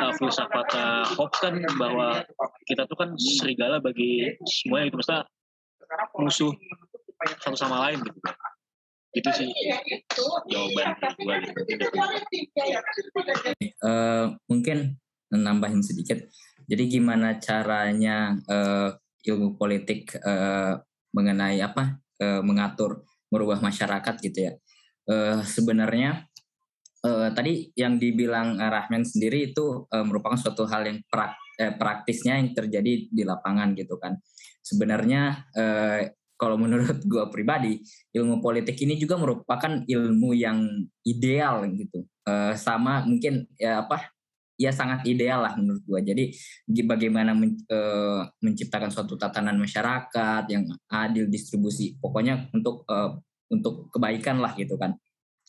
D: uh, filsafat uh, Hobbes kan bahwa kita tuh kan serigala bagi semuanya itu maksudnya musuh satu sama lain gitu itu sih jawaban gue gitu.
C: Uh, mungkin nambahin sedikit. Jadi gimana caranya uh, ilmu politik uh, mengenai apa uh, mengatur merubah masyarakat gitu ya. Uh, sebenarnya uh, tadi yang dibilang uh, Rahman sendiri itu uh, merupakan suatu hal yang prak, eh, praktisnya yang terjadi di lapangan gitu kan sebenarnya eh, kalau menurut gue pribadi ilmu politik ini juga merupakan ilmu yang ideal gitu. Eh, sama mungkin ya apa ya sangat ideal lah menurut gue jadi bagaimana men, eh, menciptakan suatu tatanan masyarakat yang adil distribusi pokoknya untuk eh, untuk kebaikan lah gitu kan.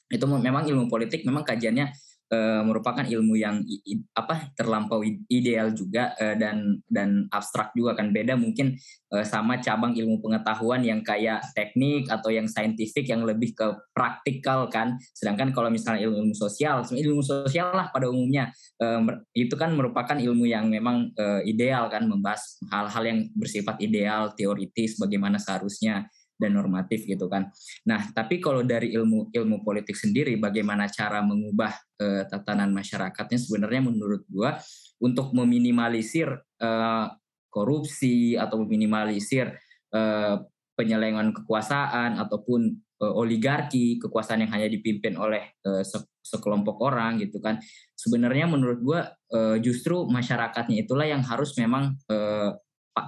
C: Itu memang ilmu politik memang kajiannya uh, merupakan ilmu yang i, apa terlampau ideal juga uh, dan dan abstrak juga kan. Beda mungkin uh, sama cabang ilmu pengetahuan yang kayak teknik atau yang saintifik yang lebih ke praktikal kan. Sedangkan kalau misalnya ilmu, ilmu sosial ilmu sosial lah pada umumnya. Uh, itu kan merupakan ilmu yang memang uh, ideal kan membahas hal-hal yang bersifat ideal teoritis bagaimana seharusnya dan normatif gitu kan. Nah, tapi kalau dari ilmu ilmu politik sendiri bagaimana cara mengubah uh, tatanan masyarakatnya sebenarnya menurut gua untuk meminimalisir uh, korupsi atau meminimalisir uh, penyelewengan kekuasaan ataupun uh, oligarki, kekuasaan yang hanya dipimpin oleh uh, sekelompok orang gitu kan. Sebenarnya menurut gua uh, justru masyarakatnya itulah yang harus memang uh,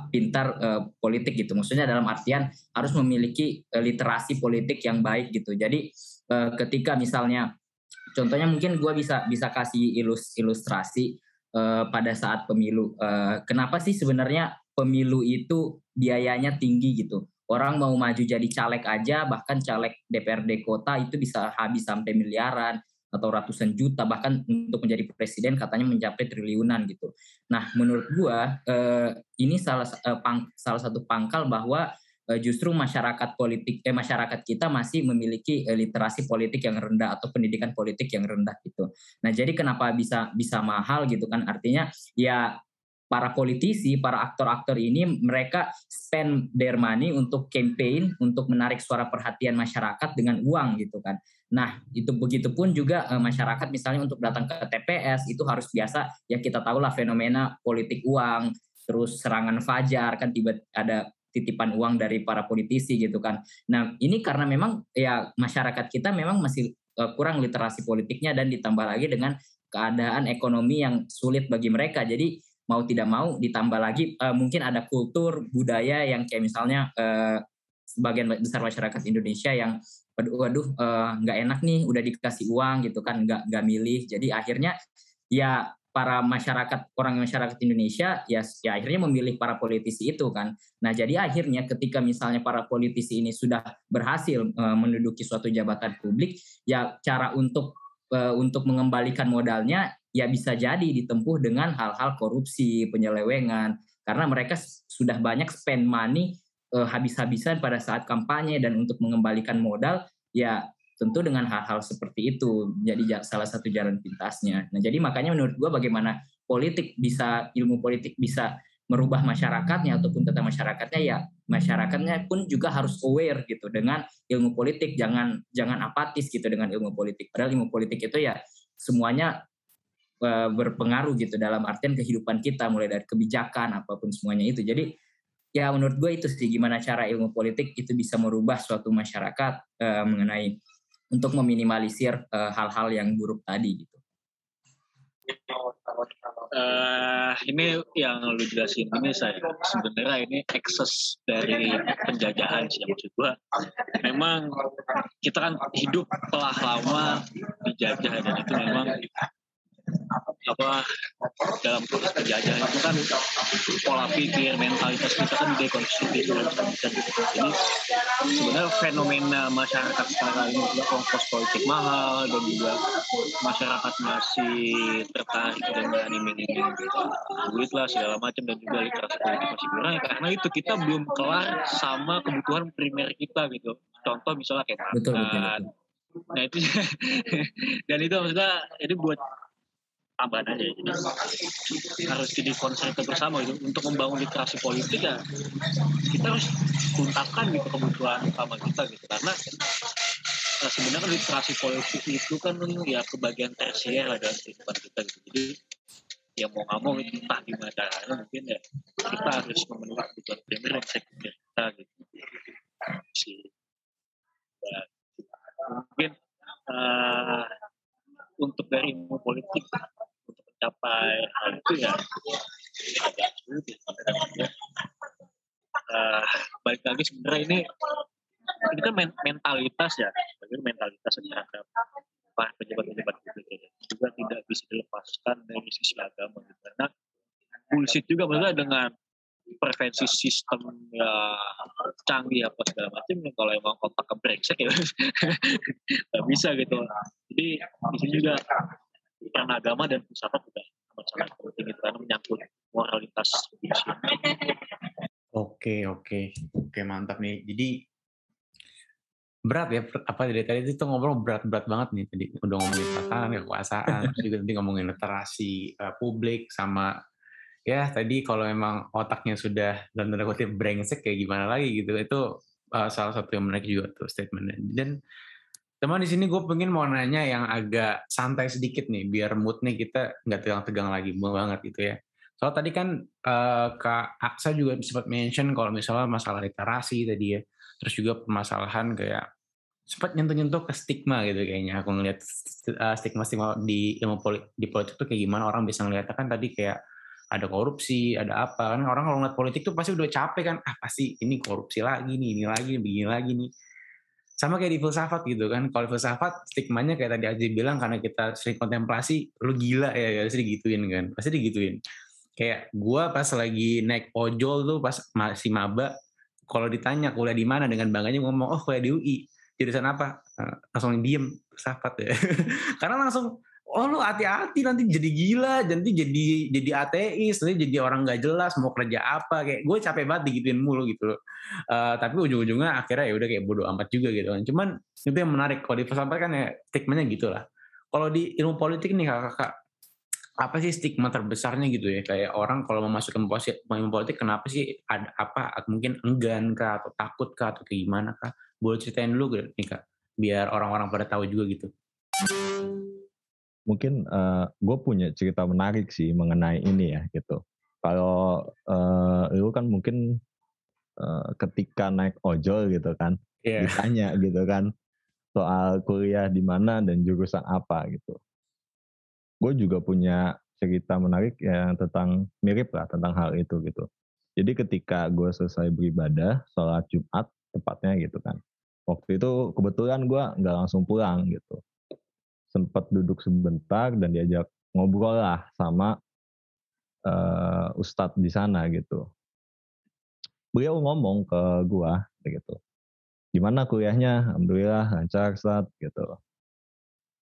C: pintar uh, politik gitu. Maksudnya dalam artian harus memiliki uh, literasi politik yang baik gitu. Jadi uh, ketika misalnya contohnya mungkin gue bisa bisa kasih ilus ilustrasi uh, pada saat pemilu. Uh, kenapa sih sebenarnya pemilu itu biayanya tinggi gitu? Orang mau maju jadi caleg aja, bahkan caleg DPRD kota itu bisa habis sampai miliaran atau ratusan juta bahkan untuk menjadi presiden katanya mencapai triliunan gitu. Nah, menurut gua eh, ini salah eh, pang, salah satu pangkal bahwa uh, justru masyarakat politik eh masyarakat kita masih memiliki uh, literasi politik yang rendah atau pendidikan politik yang rendah gitu. Nah, jadi kenapa bisa bisa mahal gitu kan? Artinya ya para politisi, para aktor-aktor ini mereka spend their money untuk campaign, untuk menarik suara perhatian masyarakat dengan uang gitu kan. Nah, itu begitu pun juga e, masyarakat misalnya untuk datang ke TPS itu harus biasa ya kita tahu lah fenomena politik uang, terus serangan fajar kan tiba ada titipan uang dari para politisi gitu kan. Nah, ini karena memang ya masyarakat kita memang masih e, kurang literasi politiknya dan ditambah lagi dengan keadaan ekonomi yang sulit bagi mereka. Jadi mau tidak mau ditambah lagi uh, mungkin ada kultur budaya yang kayak misalnya sebagian besar masyarakat Indonesia yang waduh eh, nggak uh, enak nih udah dikasih uang gitu kan nggak nggak milih. Jadi akhirnya ya para masyarakat orang masyarakat Indonesia ya, ya akhirnya memilih para politisi itu kan. Nah jadi akhirnya ketika misalnya para politisi ini sudah berhasil uh, menduduki suatu jabatan publik ya cara untuk uh, untuk mengembalikan modalnya ya bisa jadi ditempuh dengan hal-hal korupsi, penyelewengan, karena mereka sudah banyak spend money uh, habis-habisan pada saat kampanye dan untuk mengembalikan modal, ya tentu dengan hal-hal seperti itu jadi salah satu jalan pintasnya. Nah jadi makanya menurut gue bagaimana politik bisa ilmu politik bisa merubah masyarakatnya ataupun tentang masyarakatnya ya masyarakatnya pun juga harus aware gitu dengan ilmu politik. Jangan jangan apatis gitu dengan ilmu politik. Padahal ilmu politik itu ya semuanya Eh, berpengaruh gitu dalam artian kehidupan kita mulai dari kebijakan apa pun semuanya itu. Jadi ya menurut gue itu sih gimana cara ilmu politik itu bisa merubah suatu masyarakat uh, mengenai untuk meminimalisir eh, hal-hal yang buruk tadi gitu.
D: Uh, ini yang lu jelasin ini saya sebenarnya ini ekses dari penjajahan sih maksud gua. Memang kita kan hidup telah lama dijajah dan itu memang apa dalam proses penjajahan itu kan pola pikir mentalitas kita kan dekonstruksi itu dan jadi sebenarnya fenomena masyarakat sekarang ini juga ongkos politik mahal dan juga masyarakat masih tertarik dengan iming-iming duit lah segala macam dan juga literasi politik masih kurang. Ya karena itu kita belum kelar sama kebutuhan primer kita gitu. Contoh misalnya kayak makan betul, betul, betul. Nah itu dan itu maksudnya ini buat tambahan aja jadi harus jadi concern kita bersama gitu. Untuk membangun literasi politik ya kita harus tuntaskan gitu kebutuhan utama kita gitu. Karena nah, sebenarnya literasi politik itu kan ya kebagian tersier lah dalam kehidupan kita gitu. Jadi ya mau nggak mau entah gimana caranya mungkin ya kita harus memenuhi kebutuhan primer dan sekunder kita gitu. Si ya, mungkin uh, untuk dari ilmu politik mencapai hal itu ya uh, balik lagi sebenarnya ini ini kan mentalitas ya bagaimana mentalitas terhadap para pejabat-pejabat publik ya. juga tidak bisa dilepaskan dari sisi agama gitu. karena bullshit juga maksudnya dengan prevensi sistem ya canggih apa segala macam ya kalau emang otak kebrengsek ya nggak bisa gitu jadi di sini juga peran agama dan juga amat sangat penting itu karena menyangkut moralitas manusia.
A: Oke oke oke mantap nih. Jadi berat ya apa dari tadi itu ngobrol berat-berat banget nih tadi udah ngomongin tatanan kekuasaan terus juga nanti ngomongin literasi uh, publik sama ya tadi kalau memang otaknya sudah dan tanda kutip brengsek kayak gimana lagi gitu itu uh, salah satu yang menarik juga tuh statementnya dan Teman di sini gue pengen mau nanya yang agak santai sedikit nih, biar moodnya kita nggak tegang-tegang lagi banget gitu ya. Soal tadi kan uh, Kak Aksa juga sempat mention kalau misalnya masalah literasi tadi ya, terus juga permasalahan kayak sempat nyentuh-nyentuh ke stigma gitu kayaknya. Aku ngeliat uh, stigma-stigma di ilmu politik, di politik tuh kayak gimana orang bisa ngeliatnya kan tadi kayak ada korupsi, ada apa kan orang kalau ngeliat politik tuh pasti udah capek kan, ah pasti ini korupsi lagi nih, ini lagi, begini lagi nih sama kayak di filsafat gitu kan. Kalau filsafat stigmanya kayak tadi Aji bilang karena kita sering kontemplasi lu gila ya pasti digituin kan. Pasti digituin. Kayak gua pas lagi naik ojol tuh pas masih maba kalau ditanya kuliah di mana dengan bangganya ngomong oh kuliah di UI jurusan apa? Nah, langsung diem filsafat ya. Karena langsung oh lu hati-hati nanti jadi gila nanti jadi jadi ateis nanti jadi orang nggak jelas mau kerja apa kayak gue capek banget digituin mulu gitu. Loh uh, tapi ujung-ujungnya akhirnya ya udah kayak bodoh amat juga gitu kan. Cuman itu yang menarik kalau di pesantren kan ya stigmanya gitu lah kalau di ilmu politik nih kakak-kakak apa sih stigma terbesarnya gitu ya? Kayak orang kalau mau masuk ke ilmu politik kenapa sih ada apa mungkin enggan kah atau takut kah atau gimana kah? Boleh ceritain dulu nih kak? Biar orang-orang pada tahu juga gitu
B: mungkin uh, eh, gue punya cerita menarik sih mengenai ini ya gitu kalau uh, lu kan mungkin uh, ketika naik ojol gitu kan yeah. ditanya gitu kan soal kuliah di mana dan jurusan apa gitu. Gue juga punya cerita menarik ya tentang mirip lah tentang hal itu gitu. Jadi ketika gue selesai beribadah sholat Jumat tepatnya gitu kan. Waktu itu kebetulan gue nggak langsung pulang gitu. Sempat duduk sebentar dan diajak ngobrol lah sama uh, ustadz di sana gitu. Beliau ngomong ke gue gitu gimana kuliahnya? Alhamdulillah lancar Ustaz gitu.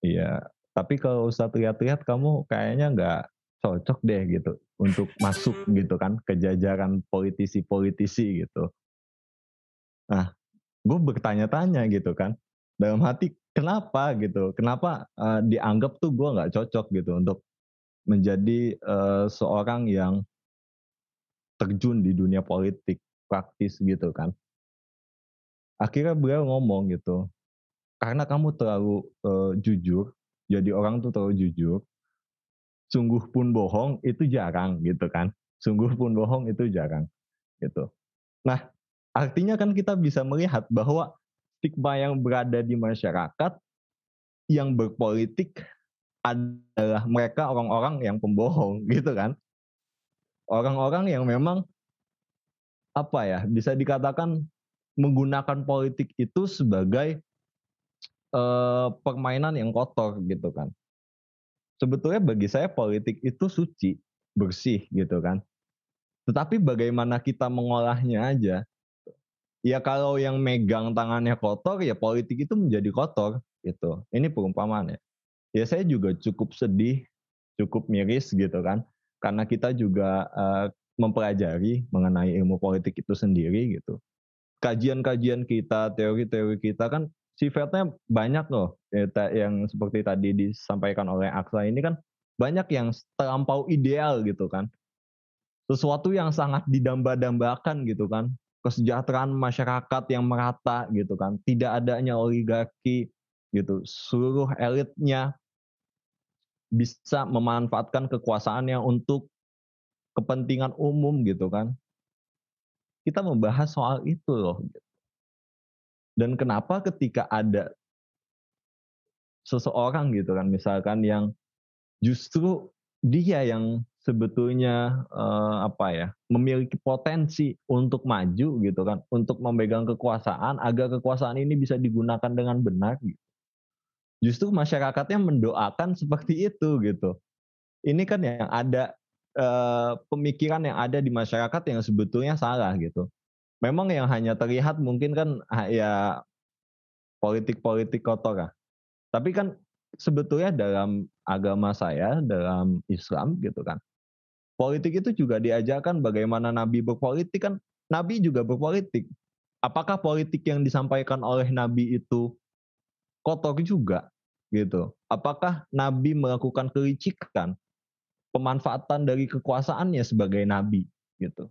B: Iya, tapi kalau Ustaz lihat-lihat kamu kayaknya nggak cocok deh gitu untuk masuk gitu kan ke jajaran politisi-politisi gitu. Nah, gue bertanya-tanya gitu kan, dalam hati kenapa? gitu, kenapa uh, dianggap tuh gue nggak cocok? gitu untuk menjadi uh, seorang yang terjun di dunia politik praktis gitu kan. Akhirnya beliau ngomong gitu karena kamu terlalu uh, jujur jadi orang tuh terlalu jujur sungguh pun bohong itu jarang gitu kan. Sungguh pun bohong itu jarang gitu. Nah artinya kan kita bisa melihat bahwa stigma yang berada di masyarakat yang berpolitik adalah mereka orang-orang yang pembohong gitu kan orang-orang yang memang apa ya bisa dikatakan menggunakan politik itu sebagai uh, permainan yang kotor gitu kan. Sebetulnya bagi saya politik itu suci, bersih gitu kan. Tetapi bagaimana kita mengolahnya aja. Ya kalau yang megang tangannya kotor ya politik itu menjadi kotor gitu. Ini perumpamaan ya. Ya saya juga cukup sedih, cukup miris gitu kan. Karena kita juga uh, mempelajari mengenai ilmu politik itu sendiri gitu kajian-kajian kita, teori-teori kita kan sifatnya banyak loh. Yang seperti tadi disampaikan oleh Aksa ini kan banyak yang terlampau ideal gitu kan. Sesuatu yang sangat didamba-dambakan gitu kan. Kesejahteraan masyarakat yang merata gitu kan. Tidak adanya oligarki gitu. Seluruh elitnya bisa memanfaatkan kekuasaannya untuk kepentingan umum gitu kan kita membahas soal itu loh. Dan kenapa ketika ada seseorang gitu kan, misalkan yang justru dia yang sebetulnya uh, apa ya memiliki potensi untuk maju gitu kan, untuk memegang kekuasaan agar kekuasaan ini bisa digunakan dengan benar. Gitu. Justru masyarakatnya mendoakan seperti itu gitu. Ini kan yang ada uh, pemikiran yang ada di masyarakat yang sebetulnya salah gitu. Memang yang hanya terlihat mungkin kan ya politik-politik kotor lah. Tapi kan sebetulnya dalam agama saya, dalam Islam gitu kan, politik itu juga diajarkan bagaimana Nabi berpolitik kan, Nabi juga berpolitik. Apakah politik yang disampaikan oleh Nabi itu kotor juga gitu? Apakah Nabi melakukan kelicikan? pemanfaatan dari kekuasaannya sebagai nabi gitu.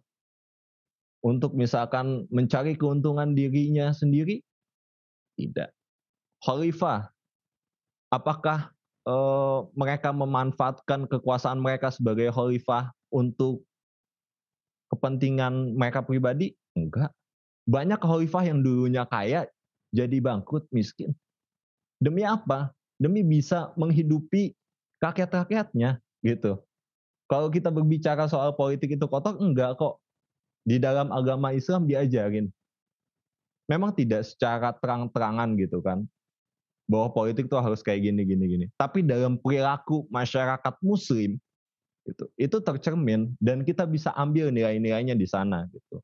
B: Untuk misalkan mencari keuntungan dirinya sendiri tidak. Khalifah apakah e, mereka memanfaatkan kekuasaan mereka sebagai khalifah untuk kepentingan mereka pribadi? Enggak. Banyak khalifah yang dulunya kaya jadi bangkrut miskin. Demi apa? Demi bisa menghidupi rakyat-rakyatnya gitu. Kalau kita berbicara soal politik itu kotor, enggak kok. Di dalam agama Islam diajarin. Memang tidak secara terang-terangan gitu kan. Bahwa politik itu harus kayak gini, gini, gini. Tapi dalam perilaku masyarakat muslim, itu, itu tercermin dan kita bisa ambil nilai-nilainya di sana gitu.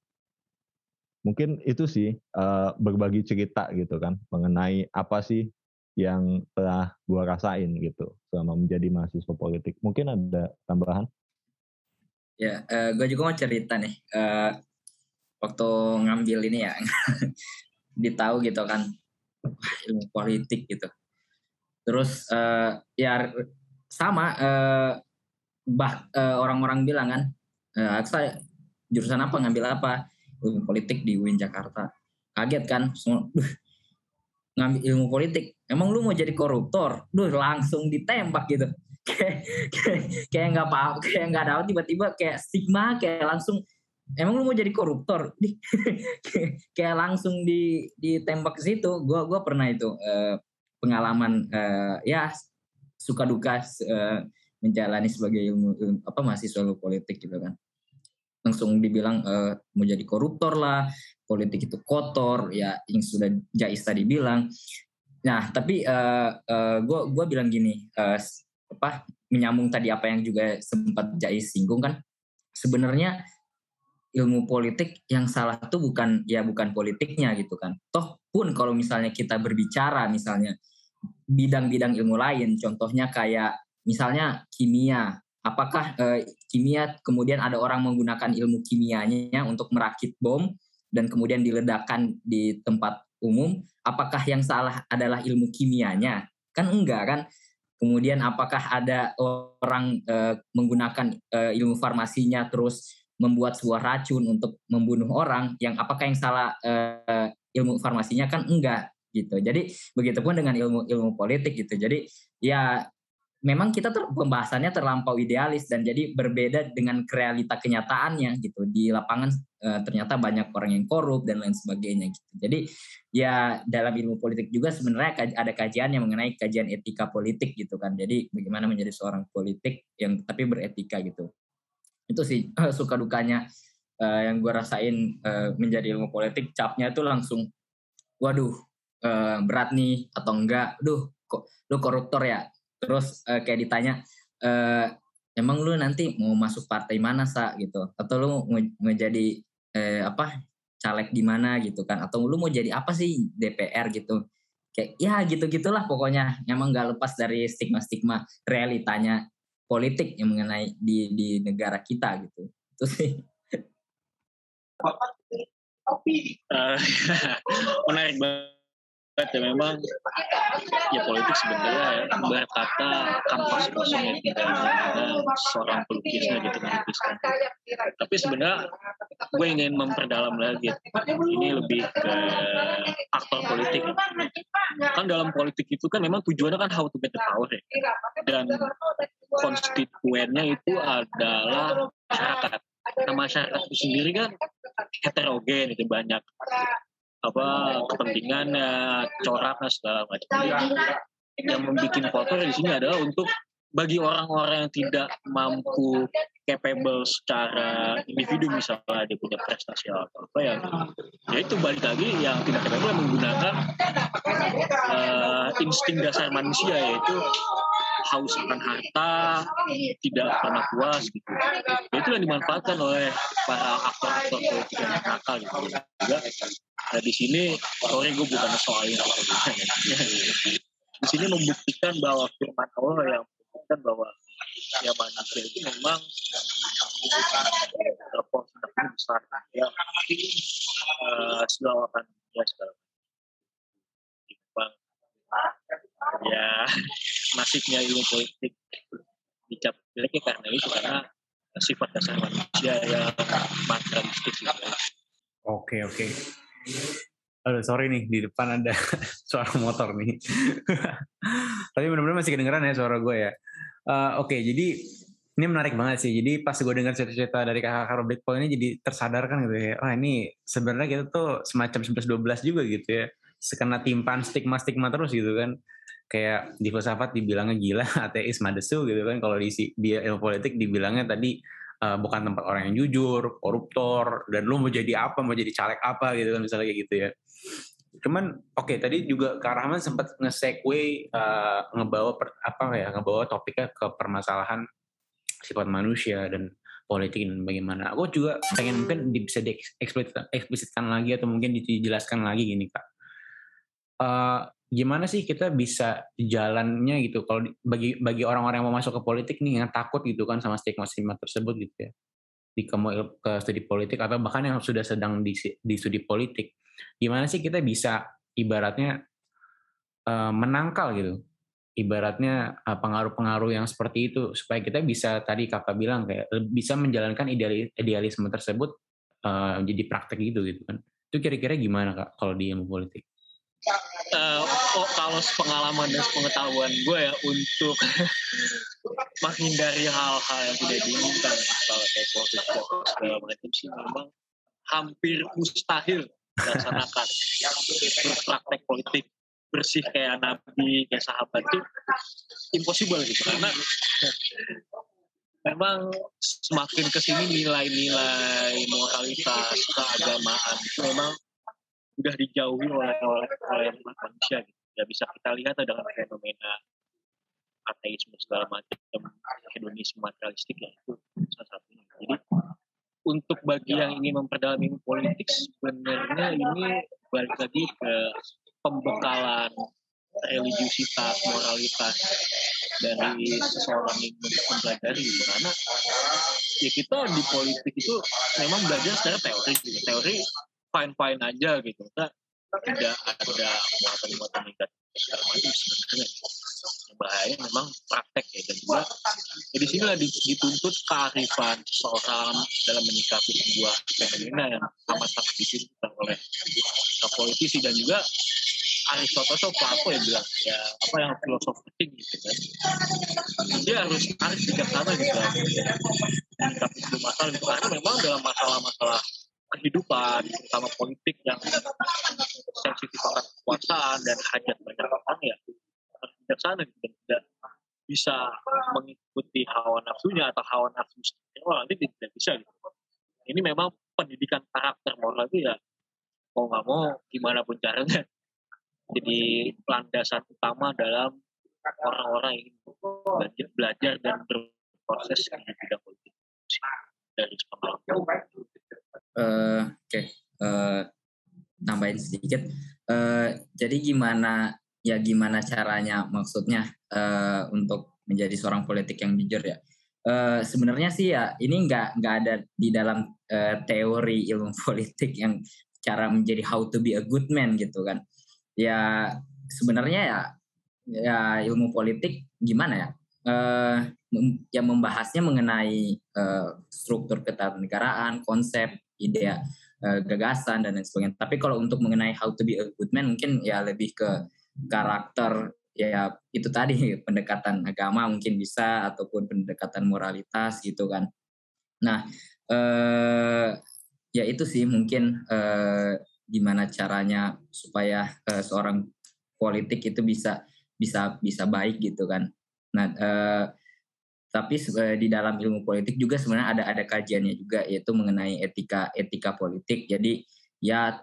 B: Mungkin itu sih uh, berbagi cerita gitu kan mengenai apa sih yang telah gue rasain gitu selama menjadi mahasiswa politik. Mungkin ada tambahan?
C: Ya, uh, eh, gue juga mau cerita nih. Uh, waktu ngambil ini ya, ditahu gitu kan, ilmu politik gitu. Terus uh, ya sama uh, bah orang-orang bilang kan, uh, saya jurusan apa ngambil apa? Ilmu politik di UIN Jakarta. Kaget kan, semua, ngambil ilmu politik emang lu mau jadi koruptor? Duh langsung ditembak gitu. Kayak nggak paham kayak nggak tahu tiba-tiba kayak stigma kayak langsung emang lu mau jadi koruptor? Kayak langsung di ditembak ke situ. Gua gua pernah itu uh, pengalaman uh, ya suka duka uh, menjalani sebagai ilmu, ilmu apa mahasiswa ilmu politik gitu kan. Langsung dibilang uh, mau jadi koruptor lah politik itu kotor ya yang sudah Jais tadi bilang. Nah tapi uh, uh, gue bilang gini uh, apa menyambung tadi apa yang juga sempat Jais singgung kan. Sebenarnya ilmu politik yang salah tuh bukan ya bukan politiknya gitu kan. Toh pun kalau misalnya kita berbicara misalnya bidang-bidang ilmu lain contohnya kayak misalnya kimia apakah uh, kimia kemudian ada orang menggunakan ilmu kimianya untuk merakit bom dan kemudian diledakkan di tempat umum, apakah yang salah adalah ilmu kimianya? Kan enggak kan? Kemudian apakah ada orang e, menggunakan e, ilmu farmasinya terus membuat sebuah racun untuk membunuh orang? Yang apakah yang salah e, ilmu farmasinya kan enggak gitu. Jadi begitupun dengan ilmu ilmu politik gitu. Jadi ya memang kita ter, pembahasannya terlampau idealis dan jadi berbeda dengan realita kenyataannya gitu. Di lapangan e, ternyata banyak orang yang korup dan lain sebagainya gitu. Jadi ya dalam ilmu politik juga sebenarnya ada kajian yang mengenai kajian etika politik gitu kan. Jadi bagaimana menjadi seorang politik yang tapi beretika gitu. Itu sih suka dukanya e, yang gue rasain e, menjadi ilmu politik capnya itu langsung waduh berat nih atau enggak? Duh lu koruptor ya terus uh, kayak ditanya uh, emang lu nanti mau masuk partai mana sa? Gitu. Atau lu mau, mau jadi uh, apa caleg di mana gitu kan. Atau lu mau jadi apa sih DPR gitu. Kayak ya gitu gitulah pokoknya. Emang nggak lepas dari stigma stigma realitanya politik yang mengenai di di negara kita gitu. Itu sih.
D: Uh, menarik banget ya memang ya politik sebenarnya ya berkata kanvas kosong yang tidak ada seorang pelukisnya gitu melukiskan tapi sebenarnya gue ingin memperdalam lagi ini lebih ke aktor politik. Kan dalam politik itu kan memang tujuannya kan how to get the power ya. Dan konstituennya itu adalah masyarakat. Nah masyarakat itu sendiri kan heterogen itu banyak apa kepentingannya, coraknya segala macam. Yang membuat foto di sini adalah untuk bagi orang-orang yang tidak mampu capable secara individu misalnya dia punya prestasi atau apa ya ya itu balik lagi yang tidak capable menggunakan uh, insting dasar manusia yaitu haus akan harta tidak pernah puas gitu. Ya itu yang dimanfaatkan oleh para aktor-aktor politik yang nakal gitu. Juga nah di sini sorry gue bukan soalnya di sini membuktikan bahwa firman Allah yang membuktikan bahwa ya manusia itu memang terporsinya besar. Ya uh, segala akan ya segala ya nasibnya ilmu politik dicap jelek ya karena itu karena sifat dasar manusia yang materialistik gitu ya.
A: Oke oke. Aduh sorry nih di depan ada suara motor nih. Tapi benar-benar masih kedengeran ya suara gue ya. Uh, Oke okay, jadi ini menarik banget sih. Jadi pas gue dengar cerita-cerita dari kakak Robert Paul ini jadi tersadarkan gitu ya. Wah ini sebenarnya kita tuh semacam 11-12 juga gitu ya. Sekena timpan stigma-stigma terus gitu kan kayak di filsafat dibilangnya gila, ateis, madesu gitu kan. Kalau di dia ilmu politik dibilangnya tadi uh, bukan tempat orang yang jujur, koruptor, dan lu mau jadi apa, mau jadi caleg apa gitu kan misalnya kayak gitu ya. Cuman oke okay, tadi juga Kak Rahman sempat nge-segue uh, ngebawa per, apa ya, ngebawa topiknya ke permasalahan sifat manusia dan politik dan bagaimana. Aku juga pengen mungkin bisa dieksplisitkan lagi atau mungkin dijelaskan lagi gini Kak. Uh, gimana sih kita bisa jalannya gitu? Kalau bagi bagi orang-orang yang mau masuk ke politik nih yang takut gitu kan sama stigma-stigma tersebut gitu ya. Di ke, ke studi politik atau bahkan yang sudah sedang di, di studi politik. Gimana sih kita bisa ibaratnya uh, menangkal gitu? Ibaratnya uh, pengaruh-pengaruh yang seperti itu supaya kita bisa tadi kakak bilang kayak bisa menjalankan idealisme tersebut uh, jadi praktek gitu gitu kan. Itu kira-kira gimana kak kalau di ilmu politik?
D: Uh, kalau pengalaman dan pengetahuan gue ya untuk menghindari hal-hal yang tidak diinginkan kalau kayak politik segala macam sih memang hampir mustahil dilaksanakan. Praktek politik bersih kayak nabi kayak sahabat itu impossible gitu karena memang semakin ke sini nilai-nilai moralitas keagamaan memang sudah dijauhi oleh oleh oleh manusia gitu. Ya bisa kita lihat dengan fenomena ateisme segala macam hedonisme materialistik ya itu salah satunya. Jadi untuk bagi yang ingin memperdalam ilmu politik sebenarnya ini balik lagi ke pembekalan religiusitas, moralitas dari seseorang yang mempelajari gitu. karena ya kita di politik itu memang belajar secara teori teori fine fine aja gitu. Kita tidak ada muatan-muatan negatif segala macam sebenarnya. Yang bahaya memang praktek ya. Dan juga ya di sini lah dituntut kearifan seorang dalam menyikapi sebuah fenomena yang amat sangat dibutuhkan oleh politisi dan juga Aristoteles atau apa ya bilang ya apa yang filosofi tinggi gitu kan. Dia harus harus bijaksana gitu kan tapi itu masalah gitu karena memang dalam masalah-masalah kehidupan terutama politik yang sensitif akan kekuasaan dan hajat banyak orang ya harus bijaksana gitu. Dan tidak bisa mengikuti hawa nafsunya atau hawa nafsu oh, nanti tidak bisa gitu. Ini memang pendidikan karakter moral itu ya mau nggak mau gimana pun caranya jadi landasan utama dalam orang-orang yang belajar, belajar dan berproses di bidang politik. Dari pengalaman. Uh,
C: Oke, okay. uh, nambahin sedikit. Uh, jadi gimana ya gimana caranya maksudnya uh, untuk menjadi seorang politik yang jujur ya? Uh, sebenarnya sih ya ini nggak nggak ada di dalam uh, teori ilmu politik yang cara menjadi how to be a good man gitu kan ya sebenarnya ya ya ilmu politik gimana ya uh, yang membahasnya mengenai uh, struktur ketatanegaraan, konsep, ide, uh, gagasan dan lain sebagainya. Tapi kalau untuk mengenai how to be a good man mungkin ya lebih ke karakter ya itu tadi pendekatan agama mungkin bisa ataupun pendekatan moralitas gitu kan. Nah, uh, ya itu sih mungkin uh, gimana caranya supaya uh, seorang politik itu bisa bisa bisa baik gitu kan. Nah, uh, tapi uh, di dalam ilmu politik juga sebenarnya ada ada kajiannya juga yaitu mengenai etika etika politik. Jadi ya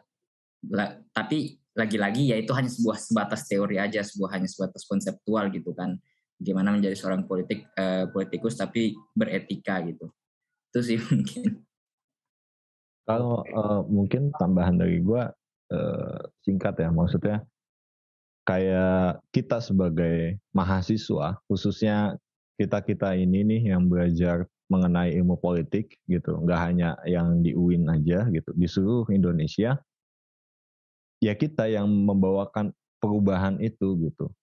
C: la, tapi lagi-lagi ya itu hanya sebuah sebatas teori aja, sebuah hanya sebatas konseptual gitu kan. Gimana menjadi seorang politik uh, politikus tapi beretika gitu. Itu sih mungkin.
B: Kalau uh, mungkin tambahan dari gue uh, singkat ya, maksudnya kayak kita sebagai mahasiswa, khususnya kita kita ini nih yang belajar mengenai ilmu politik gitu, nggak hanya yang di UIN aja gitu, di seluruh Indonesia, ya kita yang membawakan perubahan itu gitu.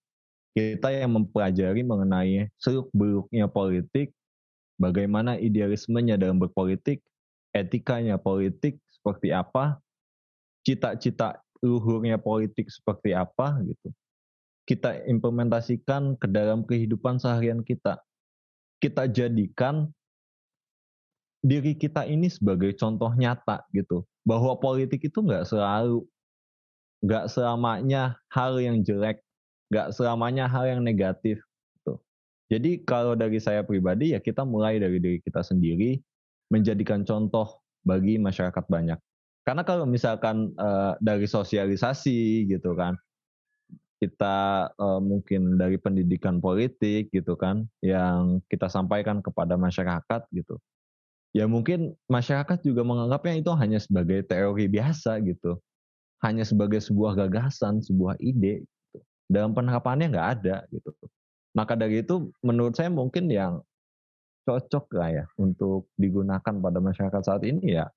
B: Kita yang mempelajari mengenai seluk beluknya politik, bagaimana idealismenya dalam berpolitik, etikanya politik seperti apa, cita-cita luhurnya politik seperti apa gitu. Kita implementasikan ke dalam kehidupan seharian kita. Kita jadikan diri kita ini sebagai contoh nyata gitu. Bahwa politik itu nggak selalu, nggak selamanya hal yang jelek, nggak selamanya hal yang negatif. Gitu. Jadi kalau dari saya pribadi ya kita mulai dari diri kita sendiri, menjadikan contoh bagi masyarakat banyak. Karena kalau misalkan uh, dari sosialisasi gitu kan, kita uh, mungkin dari pendidikan politik gitu kan, yang kita sampaikan kepada masyarakat gitu, ya mungkin masyarakat juga menganggapnya itu hanya sebagai teori biasa gitu, hanya sebagai sebuah gagasan, sebuah ide. Gitu. dalam penerapannya nggak ada gitu. Maka dari itu menurut saya mungkin yang cocok lah ya untuk digunakan pada masyarakat saat ini ya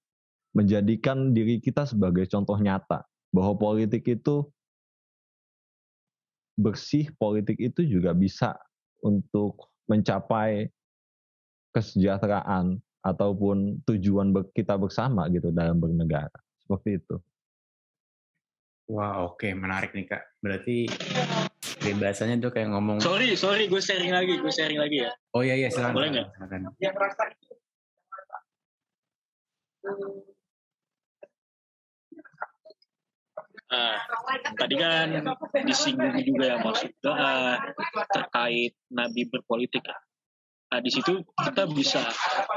B: menjadikan diri kita sebagai contoh nyata bahwa politik itu bersih, politik itu juga bisa untuk mencapai kesejahteraan ataupun tujuan kita bersama gitu dalam bernegara. Seperti itu.
A: Wah, oke, okay. menarik nih kak. Berarti bahasanya tuh kayak ngomong.
D: Sorry, sorry, gue sharing lagi, gue sharing lagi ya.
A: Oh iya iya, silakan.
D: Boleh nggak? Uh, tadi kan disinggung juga ya maksudnya uh, terkait Nabi berpolitik ya. Nah di situ kita bisa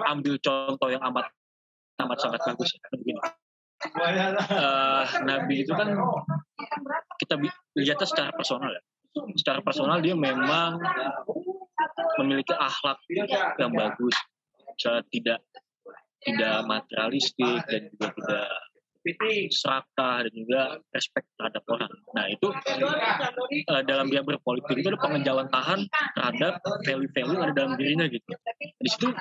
D: ambil contoh yang amat amat sangat bagus. Begini. Uh, Nabi itu kan kita lihatnya secara personal ya. Secara personal dia memang memiliki akhlak yang bagus, tidak tidak materialistik dan juga tidak serakah dan juga respect terhadap orang. Nah itu uh, dalam dia berpolitik itu ada tahan terhadap value-value yang ada dalam dirinya gitu. Di situ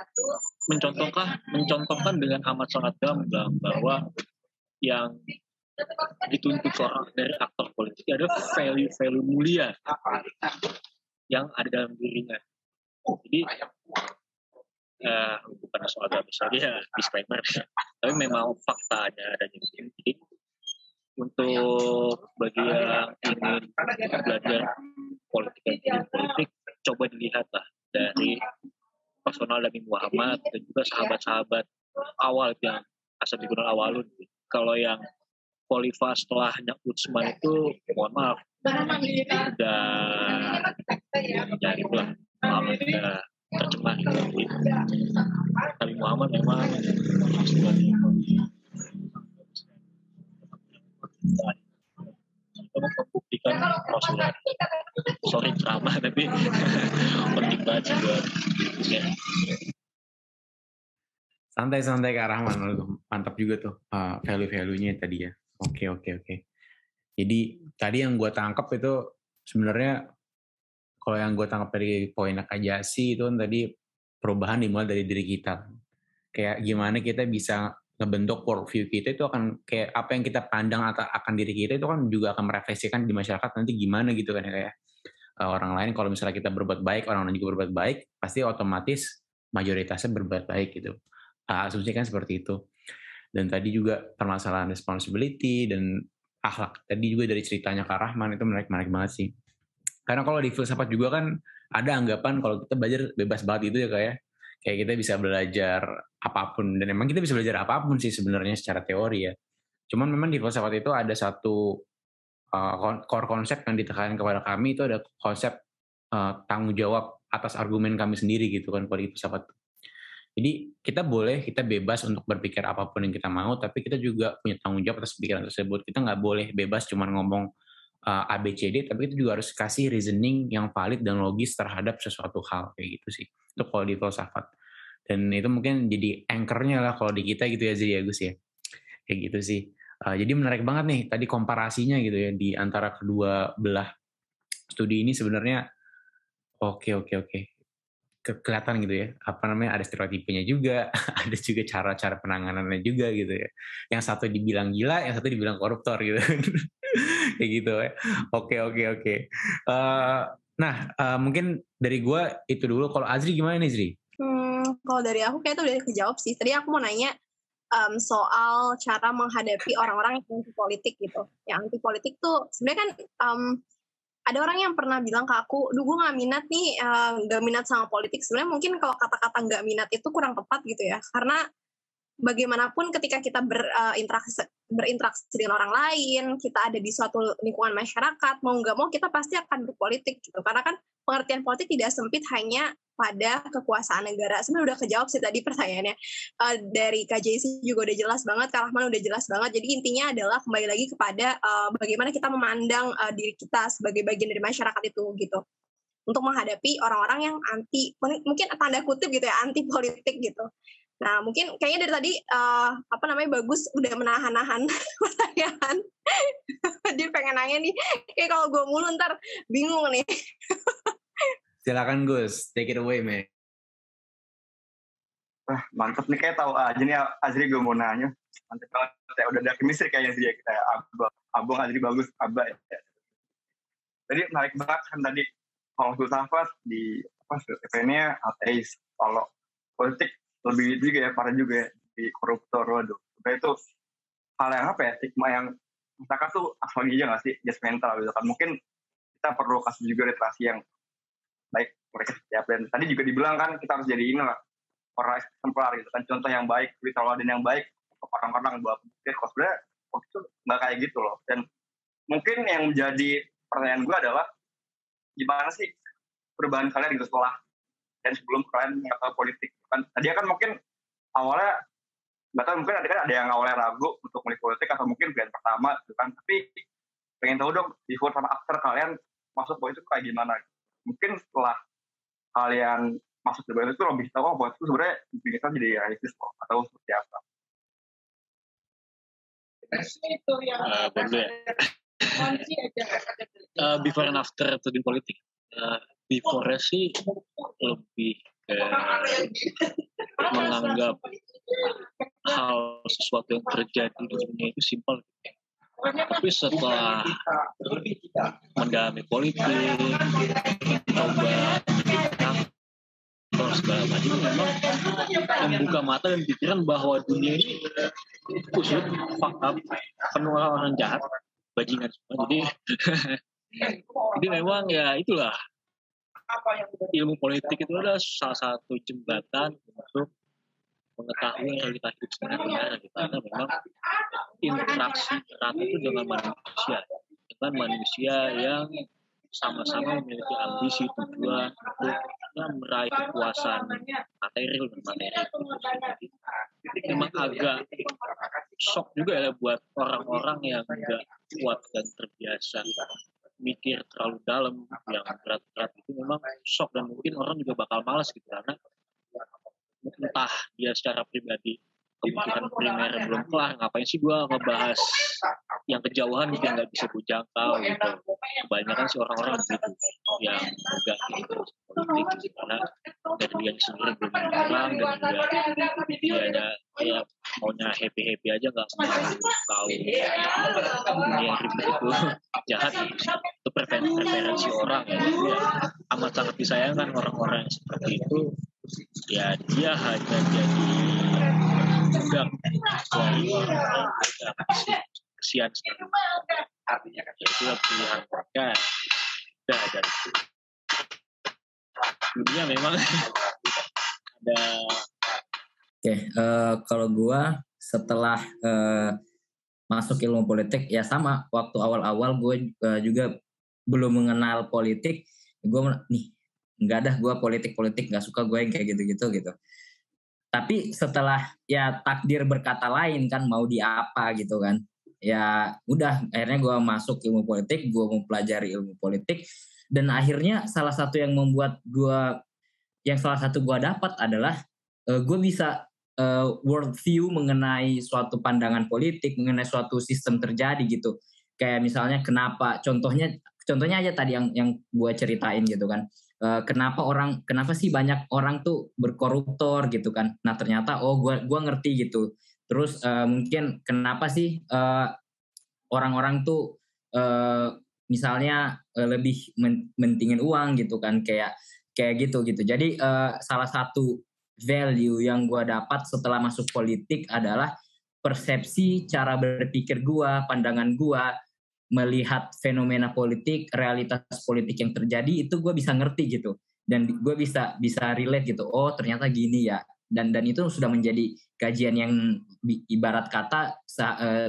D: mencontohkan mencontohkan dengan amat sangat gamblang bahwa yang dituntut seorang dari aktor politik ada value-value mulia yang ada dalam dirinya. Jadi uh, bukan soal agamis saja disclaimer tapi memang faktanya adanya jadi untuk bagi yang ingin belajar politik dan politik coba dilihatlah dari personal Nabi Muhammad dan juga sahabat-sahabat awal yang asal digunakan awalun kalau yang Khalifah setelahnya Utsman itu mohon maaf udah jadi lah maaf udah tercemar Nabi Muhammad memang membuktikan Rasulullah. Sorry ceramah tapi penting banget ya.
A: santai-santai Kak Rahman mantap juga tuh uh, value-value-nya tadi ya. Oke oke oke. Jadi tadi yang gue tangkap itu sebenarnya kalau yang gue tangkap dari poin Akajasi itu kan tadi perubahan dimulai dari diri kita. Kayak gimana kita bisa ngebentuk worldview kita itu akan kayak apa yang kita pandang atau akan diri kita itu kan juga akan merefleksikan di masyarakat nanti gimana gitu kan ya kayak uh, orang lain kalau misalnya kita berbuat baik orang lain juga berbuat baik pasti otomatis mayoritasnya berbuat baik gitu. Uh, asumsi kan seperti itu. Dan tadi juga permasalahan responsibility dan akhlak. Tadi juga dari ceritanya Kak Rahman itu menarik menarik banget sih karena kalau di filsafat juga kan ada anggapan kalau kita belajar bebas banget itu ya kayak ya. kayak kita bisa belajar apa pun dan memang kita bisa belajar apa pun sih sebenarnya secara teori ya. Cuman memang di filsafat itu ada satu uh, core konsep yang ditekankan kepada kami itu ada konsep uh, tanggung jawab atas argumen kami sendiri gitu kan kalau di filsafat. Jadi kita boleh, kita bebas untuk berpikir apa pun yang kita mau, tapi kita juga punya tanggung jawab atas pikiran tersebut. Kita nggak boleh bebas cuma ngomong uh, eh, ABCD tapi itu juga harus kasih reasoning yang valid dan logis terhadap sesuatu hal kayak gitu sih. Itu kalau di filsafat. Dan itu mungkin jadi anchornya lah kalau di kita gitu ya jadi Agus ya. Kayak gitu sih. Uh, jadi menarik banget nih tadi komparasinya gitu ya di antara kedua belah studi ini sebenarnya oke oke oke. Ke kelihatan gitu ya apa namanya ada stereotipenya juga ada juga cara-cara penanganannya juga gitu ya. Yang satu dibilang gila yang satu dibilang koruptor gitu kayak gitu ya oke oke oke. Uh, nah uh, mungkin dari gue itu dulu. Kalau Azri gimana nih Azri?
F: Hmm, kalau dari aku kayak itu udah kejawab sih. Tadi aku mau nanya um, soal cara menghadapi orang-orang yang anti politik gitu. Yang anti politik tuh sebenarnya kan um, ada orang yang pernah bilang ke aku, duh gue gak minat nih, uh, gak minat sama politik. Sebenarnya mungkin kalau kata-kata gak minat itu kurang tepat gitu ya. Karena bagaimanapun ketika kita berinteraksi, berinteraksi dengan orang lain, kita ada di suatu lingkungan masyarakat, mau nggak mau kita pasti akan berpolitik gitu. Karena kan pengertian politik tidak sempit hanya pada kekuasaan negara. Sebenarnya udah kejawab sih tadi pertanyaannya. Uh, dari KJC juga udah jelas banget, Kak Rahman udah jelas banget. Jadi intinya adalah kembali lagi kepada uh, bagaimana kita memandang uh, diri kita sebagai bagian dari masyarakat itu gitu. Untuk menghadapi orang-orang yang anti, mungkin tanda kutip gitu ya, anti politik gitu. Nah, mungkin kayaknya dari tadi uh, apa namanya bagus udah menahan-nahan pertanyaan. Dia pengen nanya nih, kayak kalau gue mulu ntar bingung nih.
A: Silakan Gus, take it away, man.
E: Wah, mantep nih kayak tahu aja nih Azri gue mau nanya. Mantep banget. Ya, udah ada chemistry kayaknya sih ya kita. Abang, abang Azri bagus, Abah ya. Tadi menarik banget kan tadi kalau filsafat di apa nya ateis. Kalau politik lebih juga ya parah juga ya di koruptor waduh. Supaya itu hal yang apa ya stigma yang masyarakat tuh asal aja nggak sih just mental gitu kan. Mungkin kita perlu kasih juga literasi yang baik mereka setiap dan tadi juga dibilang kan kita harus jadi ini lah orang eksemplar gitu kan. Contoh yang baik dan yang baik orang-orang pikir kok sebenarnya waktu itu nggak kayak gitu loh. Dan mungkin yang menjadi pertanyaan gue adalah gimana sih perubahan kalian gitu setelah dan sebelum kalian tahu politik kan. Tadi kan mungkin awalnya nggak tahu mungkin ada kan ada yang awalnya ragu untuk mulai politik atau mungkin pilihan pertama gitu kan. Tapi pengen tahu dong before sama after kalian masuk politik kayak gimana? Mungkin setelah kalian masuk ke politik itu lebih tahu oh politik itu sebenarnya bisa jadi realistis kok atau seperti apa?
D: Uh, uh, before and after terjun politik uh, before sih lebih menganggap hal sesuatu yang terjadi di dunia itu simpel tapi setelah mendalami politik coba atau segala macam memang membuka mata dan pikiran bahwa dunia ini kusut fakta penuh orang jahat bajingan semua. Jadi jadi memang ya itulah. Ilmu politik itu adalah salah satu jembatan untuk mengetahui realitas hidup sebenarnya di mana memang interaksi erat itu dengan manusia. Dengan manusia yang sama-sama memiliki ambisi tujuan untuk meraih kekuasaan material dan materi. Memang agak shock juga ya buat orang-orang yang enggak kuat dan terbiasa mikir terlalu dalam yang berat-berat itu memang shock dan mungkin orang juga bakal malas gitu karena entah dia secara pribadi pemikiran primer belum kelar. Ngapain sih gua ngebahas yang kejauhan gitu yang nggak bisa gue jangkau gitu. kebanyakan sih orang-orang begitu yang enggak gitu. Politik karena dari dia sendiri belum orang dan juga dia ada ya maunya happy happy aja nggak mau tahu. Dunia yang ribet itu jahat gitu itu preferensi orang ya. Ya amat sangat disayangkan orang-orang yang seperti itu. Ya dia hanya jadi budak dari kesian artinya kan itu pilihan mereka udah dan dunia memang. Ada.
C: Oke, eh, kalau gua setelah uh, masuk ilmu politik ya sama. Waktu awal-awal gue uh, juga belum mengenal politik, gue nih nggak ada gue politik-politik nggak suka gue yang kayak gitu-gitu gitu. Tapi setelah ya takdir berkata lain kan mau di apa gitu kan, ya udah akhirnya gue masuk ilmu politik, gue mau pelajari ilmu politik dan akhirnya salah satu yang membuat gue yang salah satu gue dapat adalah uh, gue bisa uh, world view mengenai suatu pandangan politik, mengenai suatu sistem terjadi gitu. Kayak misalnya kenapa contohnya contohnya aja tadi yang yang gue ceritain gitu kan. Uh, kenapa orang kenapa sih banyak orang tuh berkoruptor gitu kan. Nah, ternyata oh gue gua ngerti gitu. Terus uh, mungkin kenapa sih orang orang-orang tuh uh, misalnya uh, lebih men mentingin uang gitu kan kayak kayak gitu gitu. Jadi uh, salah satu value yang gue dapat setelah masuk politik adalah persepsi cara berpikir gue, pandangan gue, melihat fenomena politik, realitas politik yang terjadi itu gue bisa ngerti gitu dan gue bisa bisa relate gitu. Oh ternyata gini ya dan dan itu sudah menjadi kajian yang ibarat kata uh,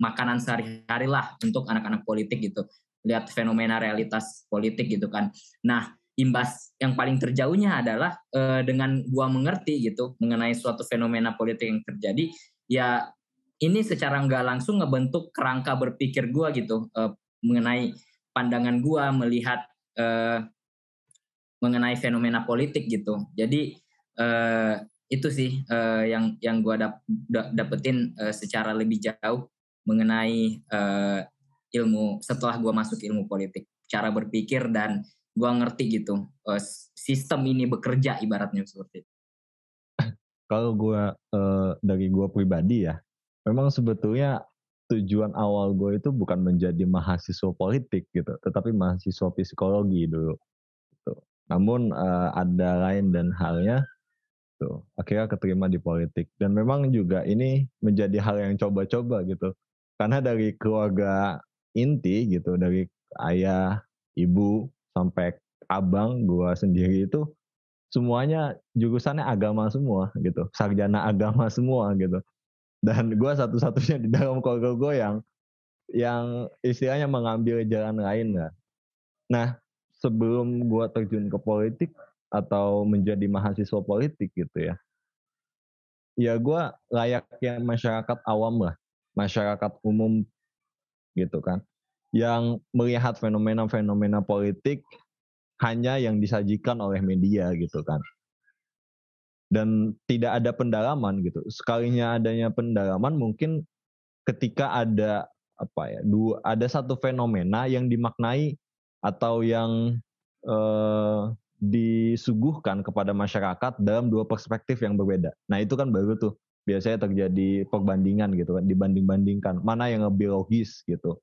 C: makanan sehari-hari lah untuk anak-anak politik gitu. Lihat fenomena realitas politik gitu kan. Nah imbas yang paling terjauhnya adalah uh, dengan gua mengerti gitu mengenai suatu fenomena politik yang terjadi ya ini secara nggak langsung ngebentuk kerangka berpikir gua gitu uh, mengenai pandangan gua melihat uh, mengenai fenomena politik gitu jadi uh, itu sih uh, yang yang gue dap, dapetin uh, secara lebih jauh mengenai uh, ilmu setelah gue masuk ilmu politik cara berpikir dan gue ngerti gitu uh, sistem ini bekerja ibaratnya seperti itu.
B: Kalau gue uh, dari gue pribadi ya, memang sebetulnya tujuan awal gue itu bukan menjadi mahasiswa politik gitu, tetapi mahasiswa psikologi dulu. Gitu. Namun uh, ada lain dan halnya gitu. Akhirnya keterima di politik dan memang juga ini menjadi hal yang coba-coba gitu. Karena dari keluarga inti gitu, dari ayah, ibu sampai abang gua sendiri itu semuanya jurusannya agama semua gitu, sarjana agama semua gitu. Dan gua satu-satunya di dalam keluarga gue yang yang istilahnya mengambil jalan lain lah. Nah, sebelum gua terjun ke politik, atau menjadi mahasiswa politik gitu ya ya gue layaknya masyarakat awam lah masyarakat umum gitu kan yang melihat fenomena-fenomena politik hanya yang disajikan oleh media gitu kan dan tidak ada pendalaman gitu sekalinya adanya pendalaman mungkin ketika ada apa ya dua ada satu fenomena yang dimaknai atau yang eh, disuguhkan kepada masyarakat dalam dua perspektif yang berbeda. Nah itu kan baru tuh biasanya terjadi perbandingan gitu kan, dibanding-bandingkan mana yang lebih logis gitu.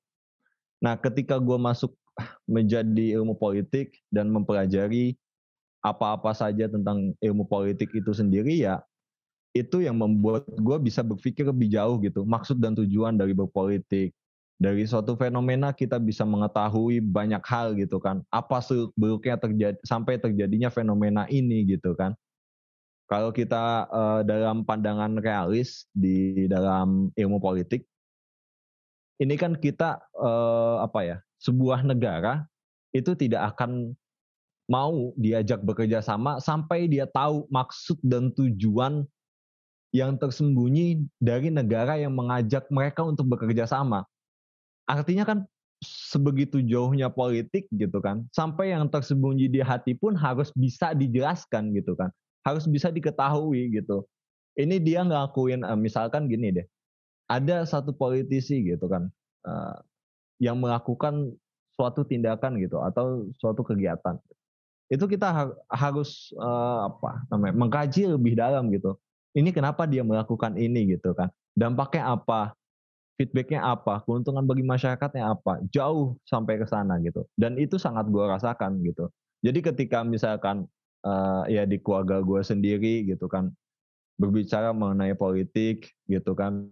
B: Nah ketika gue masuk menjadi ilmu politik dan mempelajari apa-apa saja tentang ilmu politik itu sendiri ya itu yang membuat gue bisa berpikir lebih jauh gitu. Maksud dan tujuan dari berpolitik dari suatu fenomena kita bisa mengetahui banyak hal gitu kan. Apa buruknya terjadi sampai terjadinya fenomena ini gitu kan. Kalau kita uh, dalam pandangan realis di dalam ilmu politik ini kan kita uh, apa ya sebuah negara itu tidak akan mau diajak bekerja sama sampai dia tahu maksud dan tujuan yang tersembunyi dari negara yang mengajak mereka untuk bekerja sama. Artinya kan sebegitu jauhnya politik gitu kan sampai yang tersembunyi di hati pun harus bisa dijelaskan gitu kan harus bisa diketahui gitu. Ini dia ngelakuin uh, misalkan gini deh ada satu politisi gitu kan uh, yang melakukan suatu tindakan gitu atau suatu kegiatan itu kita ha harus uh, apa namanya mengkaji lebih dalam gitu. Ini kenapa dia melakukan ini gitu kan. Dampaknya apa? Feedbacknya apa, keuntungan bagi masyarakatnya apa, jauh sampai ke sana gitu. Dan itu sangat gue rasakan gitu. Jadi ketika misalkan uh, ya di keluarga gue sendiri gitu kan berbicara mengenai politik gitu kan,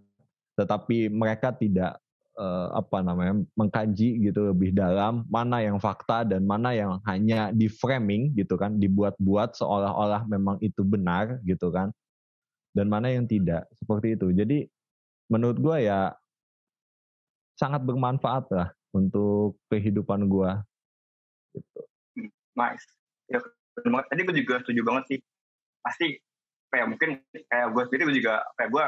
B: tetapi mereka tidak uh, apa namanya mengkaji gitu lebih dalam mana yang fakta dan mana yang hanya di framing gitu kan, dibuat-buat seolah-olah memang itu benar gitu kan, dan mana yang tidak seperti itu. Jadi menurut gue ya sangat bermanfaat lah untuk kehidupan gue. Gitu.
E: Nice. Ya, tadi gue juga setuju banget sih. Pasti kayak mungkin kayak gue sendiri gue juga kayak gue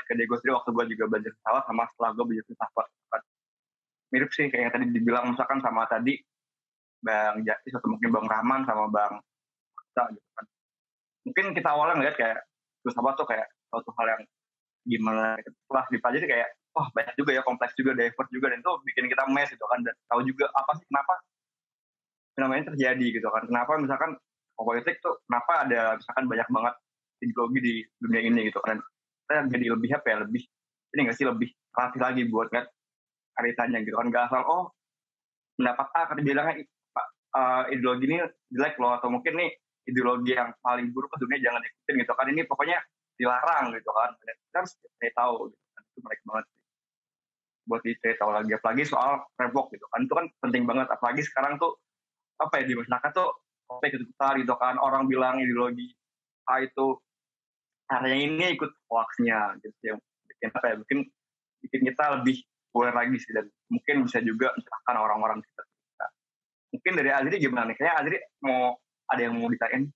E: ke gue sendiri waktu gue juga belajar pesawat sama setelah gue belajar pesawat kan. mirip sih kayak yang tadi dibilang misalkan sama tadi Bang Jati atau mungkin Bang Rahman sama Bang kita gitu kan. Mungkin kita awalnya ngeliat kayak pesawat tuh kayak suatu hal yang gimana setelah dipelajari kayak wah banyak juga ya kompleks juga divert juga dan itu bikin kita mes gitu kan dan tahu juga apa sih kenapa fenomena terjadi gitu kan. Kenapa misalkan politik tuh kenapa ada misalkan banyak banget ideologi di dunia ini gitu kan kita jadi lebih apa ya lebih ini nggak sih lebih rapi lagi buat kan karitanya gitu kan. Gak asal oh mendapat A karena bilangnya uh, ideologi ini jelek loh atau mungkin nih ideologi yang paling buruk ke dunia jangan ikutin gitu kan. Ini pokoknya dilarang gitu kan. Kita harus saya tahu gitu kan. Itu menarik banget sih. Buat tahu lagi apalagi soal revok gitu kan. Itu kan penting banget. Apalagi sekarang tuh apa ya di masyarakat tuh oke gitu gitu kan. Orang bilang ideologi A itu area ini ikut hoaxnya gitu yang bikin apa ya bikin bikin kita lebih aware lagi sih dan mungkin bisa juga misalkan orang-orang kita. Mungkin dari Azri gimana nih? Kayak Azri mau ada yang mau ditanyain.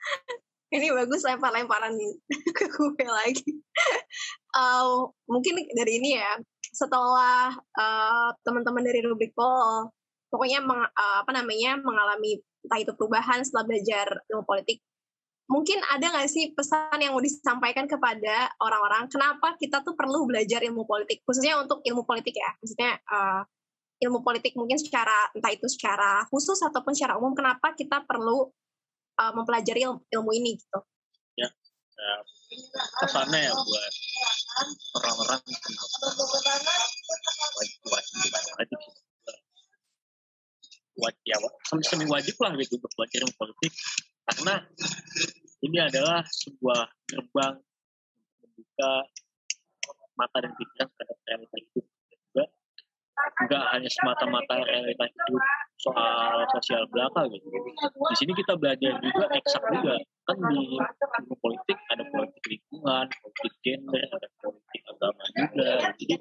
F: Ini bagus lempar-lemparan ke gue lagi. uh, mungkin dari ini ya, setelah uh, teman-teman dari Rubrik Pol, pokoknya meng, uh, apa namanya mengalami entah itu perubahan setelah belajar ilmu politik, mungkin ada nggak sih pesan yang mau disampaikan kepada orang-orang kenapa kita tuh perlu belajar ilmu politik khususnya untuk ilmu politik ya maksudnya uh, ilmu politik mungkin secara entah itu secara khusus ataupun secara umum kenapa kita perlu uh, mempelajari ilmu, ilmu ini gitu
D: ya, ya pesannya ya buat orang-orang kenapa wajib wajib wajib ya semi wajib lah gitu belajar ilmu politik karena ini adalah sebuah gerbang membuka mata dan pikiran terhadap realita hidup. Juga enggak hanya semata-mata realita hidup soal sosial belaka gitu. Di sini kita belajar juga eksak juga kan di politik ada politik lingkungan, politik gender, ada politik agama juga. Jadi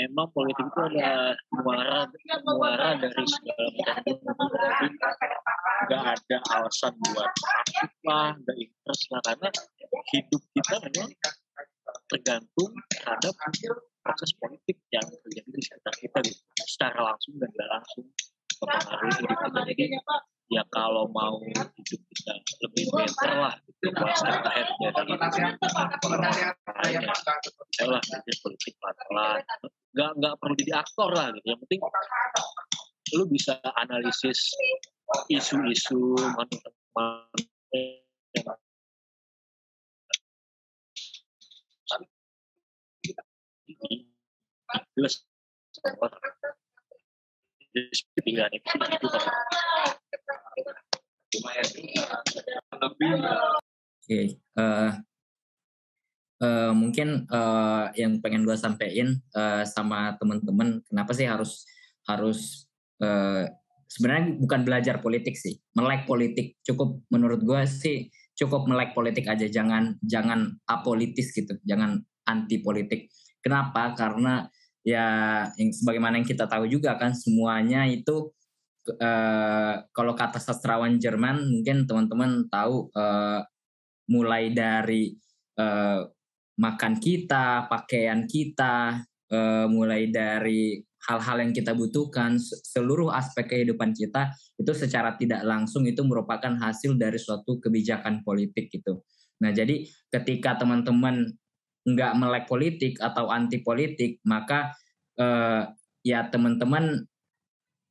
D: memang politik itu ada muara muara dari segala macam nggak ada alasan buat takut lah, nggak interest lah karena hidup kita memang tergantung terhadap proses politik yang terjadi di sekitar kita gitu. secara langsung dan tidak langsung mempengaruhi hidup kita jadi ya kalau mau hidup kita lebih better lah gitu. One step ahead dari lainnya saya lah belajar politik pelan-pelan. Nggak nggak perlu jadi aktor lah gitu. Yang penting lu bisa analisis isu-isu manuver jelas tinggal itu
C: Oke, okay. uh, uh, mungkin uh, yang pengen gue sampein uh, sama temen-temen, kenapa sih harus harus uh, sebenarnya bukan belajar politik sih, melek politik cukup menurut gue sih cukup melek politik aja, jangan jangan apolitis gitu, jangan anti politik. Kenapa? Karena ya yang sebagaimana yang kita tahu juga kan semuanya itu uh, kalau kata sastrawan Jerman mungkin teman-teman tahu uh, mulai dari uh, makan kita, pakaian kita, uh, mulai dari hal-hal yang kita butuhkan, seluruh aspek kehidupan kita itu secara tidak langsung itu merupakan hasil dari suatu kebijakan politik gitu. Nah jadi ketika teman-teman nggak melek politik atau anti politik maka uh, ya teman-teman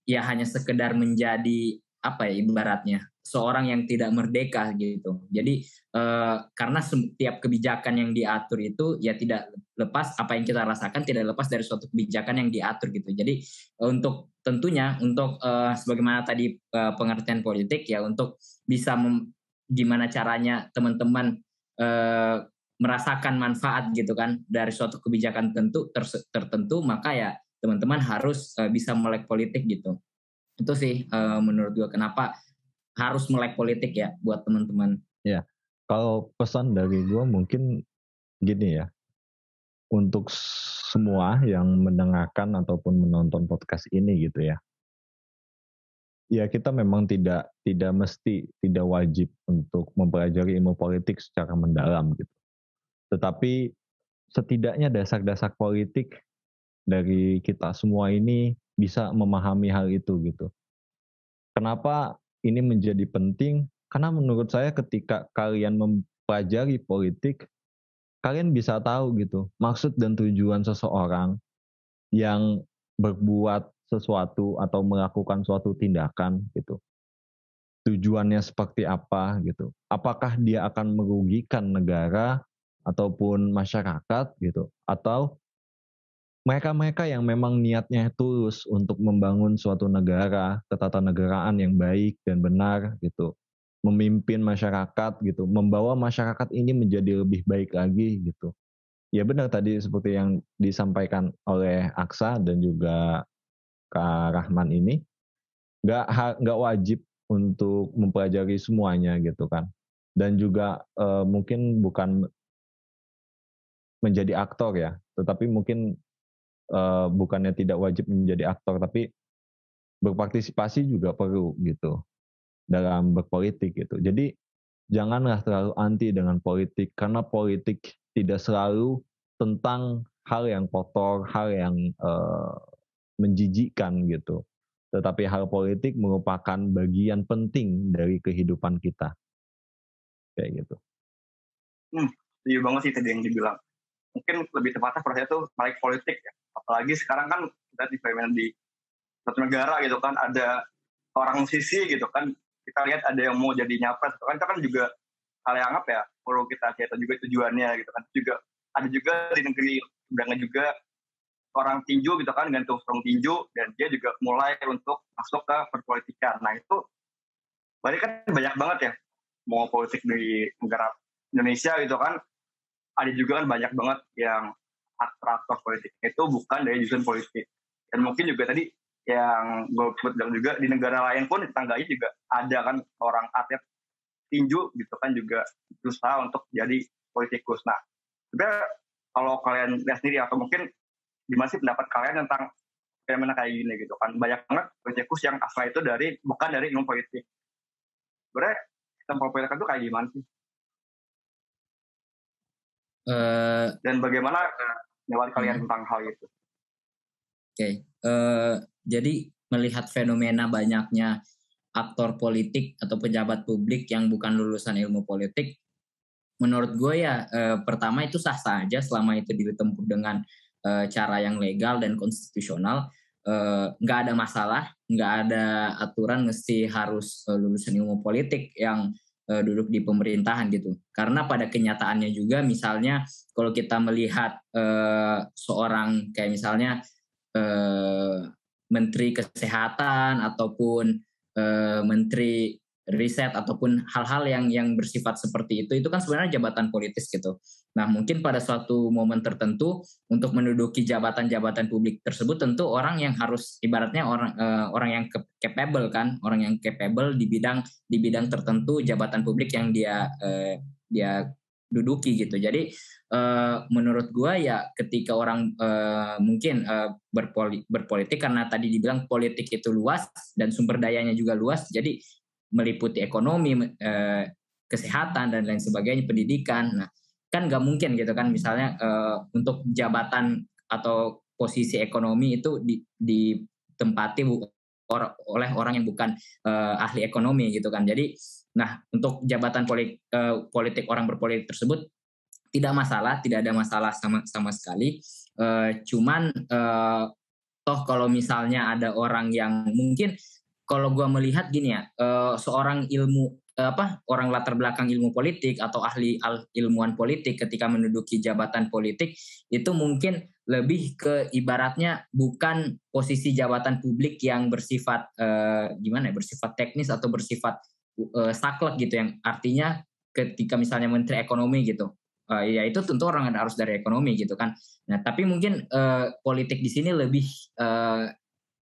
C: ya hanya sekedar menjadi apa ya ibaratnya seorang yang tidak merdeka gitu. Jadi uh, karena setiap kebijakan yang diatur itu ya tidak lepas apa yang kita rasakan tidak lepas dari suatu kebijakan yang diatur gitu. Jadi untuk tentunya untuk uh, sebagaimana tadi uh, pengertian politik ya untuk bisa gimana caranya teman-teman uh, merasakan manfaat gitu kan dari suatu kebijakan tentu ter tertentu maka ya teman-teman harus uh, bisa melek politik gitu. Itu sih uh, menurut gue kenapa harus melek politik ya buat teman-teman.
B: Ya kalau pesan dari gue mungkin gini ya. Untuk semua yang mendengarkan ataupun menonton podcast ini gitu ya. Ya kita memang tidak tidak mesti tidak wajib untuk mempelajari ilmu politik secara mendalam gitu tetapi setidaknya dasar-dasar politik dari kita semua ini bisa memahami hal itu gitu. Kenapa ini menjadi penting? Karena menurut saya ketika kalian mempelajari politik, kalian bisa tahu gitu maksud dan tujuan seseorang yang berbuat sesuatu atau melakukan suatu tindakan gitu. Tujuannya seperti apa gitu. Apakah dia akan merugikan negara ataupun masyarakat gitu atau mereka-mereka yang memang niatnya tulus untuk membangun suatu negara, ketatanegaraan yang baik dan benar gitu, memimpin masyarakat gitu, membawa masyarakat ini menjadi lebih baik lagi gitu. Ya benar tadi seperti yang disampaikan oleh Aksa dan juga Kak Rahman ini, nggak nggak wajib untuk mempelajari semuanya gitu kan. Dan juga uh, mungkin bukan menjadi aktor ya, tetapi mungkin uh, bukannya tidak wajib menjadi aktor, tapi berpartisipasi juga perlu gitu dalam berpolitik gitu. Jadi janganlah terlalu anti dengan politik karena politik tidak selalu tentang hal yang kotor, hal yang uh, menjijikkan gitu. Tetapi hal politik merupakan bagian penting dari kehidupan kita. kayak gitu.
E: Hmm, setuju banget sih tadi yang dibilang. Mungkin lebih tepatnya prosesnya tuh balik politik ya. Apalagi sekarang kan kita di di satu negara gitu kan ada orang musisi gitu kan. Kita lihat ada yang mau jadi nyapres kan. Itu kan juga hal yang apa ya perlu kita lihat juga tujuannya gitu kan. Juga ada juga di negeri sebenarnya juga orang tinju gitu kan gantung strong tinju dan dia juga mulai untuk masuk ke perpolitikan. Nah itu berarti kan banyak banget ya mau politik di negara Indonesia gitu kan ada juga kan banyak banget yang aktor-aktor politik itu bukan dari jurusan politik dan mungkin juga tadi yang gue bilang juga di negara lain pun tetangganya juga ada kan orang atlet tinju gitu kan juga berusaha untuk jadi politikus. Nah, sebenarnya kalau kalian lihat sendiri atau mungkin gimana sih pendapat kalian tentang fenomena kayak gini gitu kan banyak banget politikus yang asal itu dari bukan dari ilmu politik. Sebenarnya sistem politik itu kayak gimana sih? Uh, Dan bagaimana uh, kalian hmm. tentang hal itu?
C: Oke, okay. uh, jadi melihat fenomena banyaknya aktor politik atau pejabat publik yang bukan lulusan ilmu politik, menurut gue ya eh, pertama itu sah-sah aja selama itu ditempuh dengan eh, cara yang legal dan konstitusional, eh, nggak ada masalah, nggak ada aturan mesti harus eh, lulusan ilmu politik yang eh, duduk di pemerintahan gitu. Karena pada kenyataannya juga, misalnya kalau kita melihat eh, seorang kayak misalnya eh, menteri kesehatan ataupun uh, menteri riset ataupun hal-hal yang yang bersifat seperti itu itu kan sebenarnya jabatan politis gitu. Nah, mungkin pada suatu momen tertentu untuk menduduki jabatan-jabatan publik tersebut tentu orang yang harus ibaratnya orang uh, orang yang capable kan, orang yang capable di bidang di bidang tertentu jabatan publik yang dia uh, dia duduki gitu. Jadi uh, menurut gua ya ketika orang uh, mungkin uh, berpoli berpolitik karena tadi dibilang politik itu luas dan sumber dayanya juga luas, jadi meliputi ekonomi, uh, kesehatan dan lain sebagainya, pendidikan. Nah, kan nggak mungkin gitu kan misalnya uh, untuk jabatan atau posisi ekonomi itu di, ditempati oleh orang yang bukan uh, ahli ekonomi gitu kan. Jadi Nah, untuk jabatan politik, orang berpolitik tersebut tidak masalah, tidak ada masalah sama sama sekali. Cuman toh kalau misalnya ada orang yang mungkin kalau gue melihat gini ya, uh, seorang ilmu apa orang latar belakang ilmu politik atau ahli al, ilmuwan politik ketika menduduki jabatan politik itu mungkin lebih ke ibaratnya bukan posisi jabatan publik yang bersifat uh, gimana ya bersifat teknis atau bersifat uh, saklek gitu yang artinya ketika misalnya menteri ekonomi gitu uh, ya itu tentu orang harus dari ekonomi gitu kan. Nah tapi mungkin uh, politik di sini lebih uh,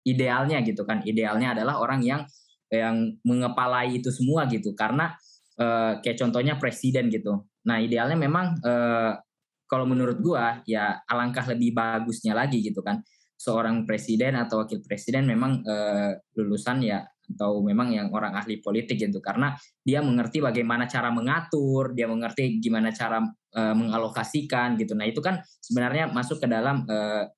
C: idealnya gitu kan. Idealnya adalah orang yang yang mengepalai itu semua gitu. Karena uh, kayak contohnya presiden gitu. Nah idealnya memang uh, kalau menurut gua ya alangkah lebih bagusnya lagi gitu kan. Seorang presiden atau wakil presiden memang uh, lulusan ya atau memang yang orang ahli politik gitu. Karena dia mengerti bagaimana cara mengatur, dia mengerti gimana cara uh, mengalokasikan gitu. Nah, itu kan sebenarnya masuk ke dalam uh,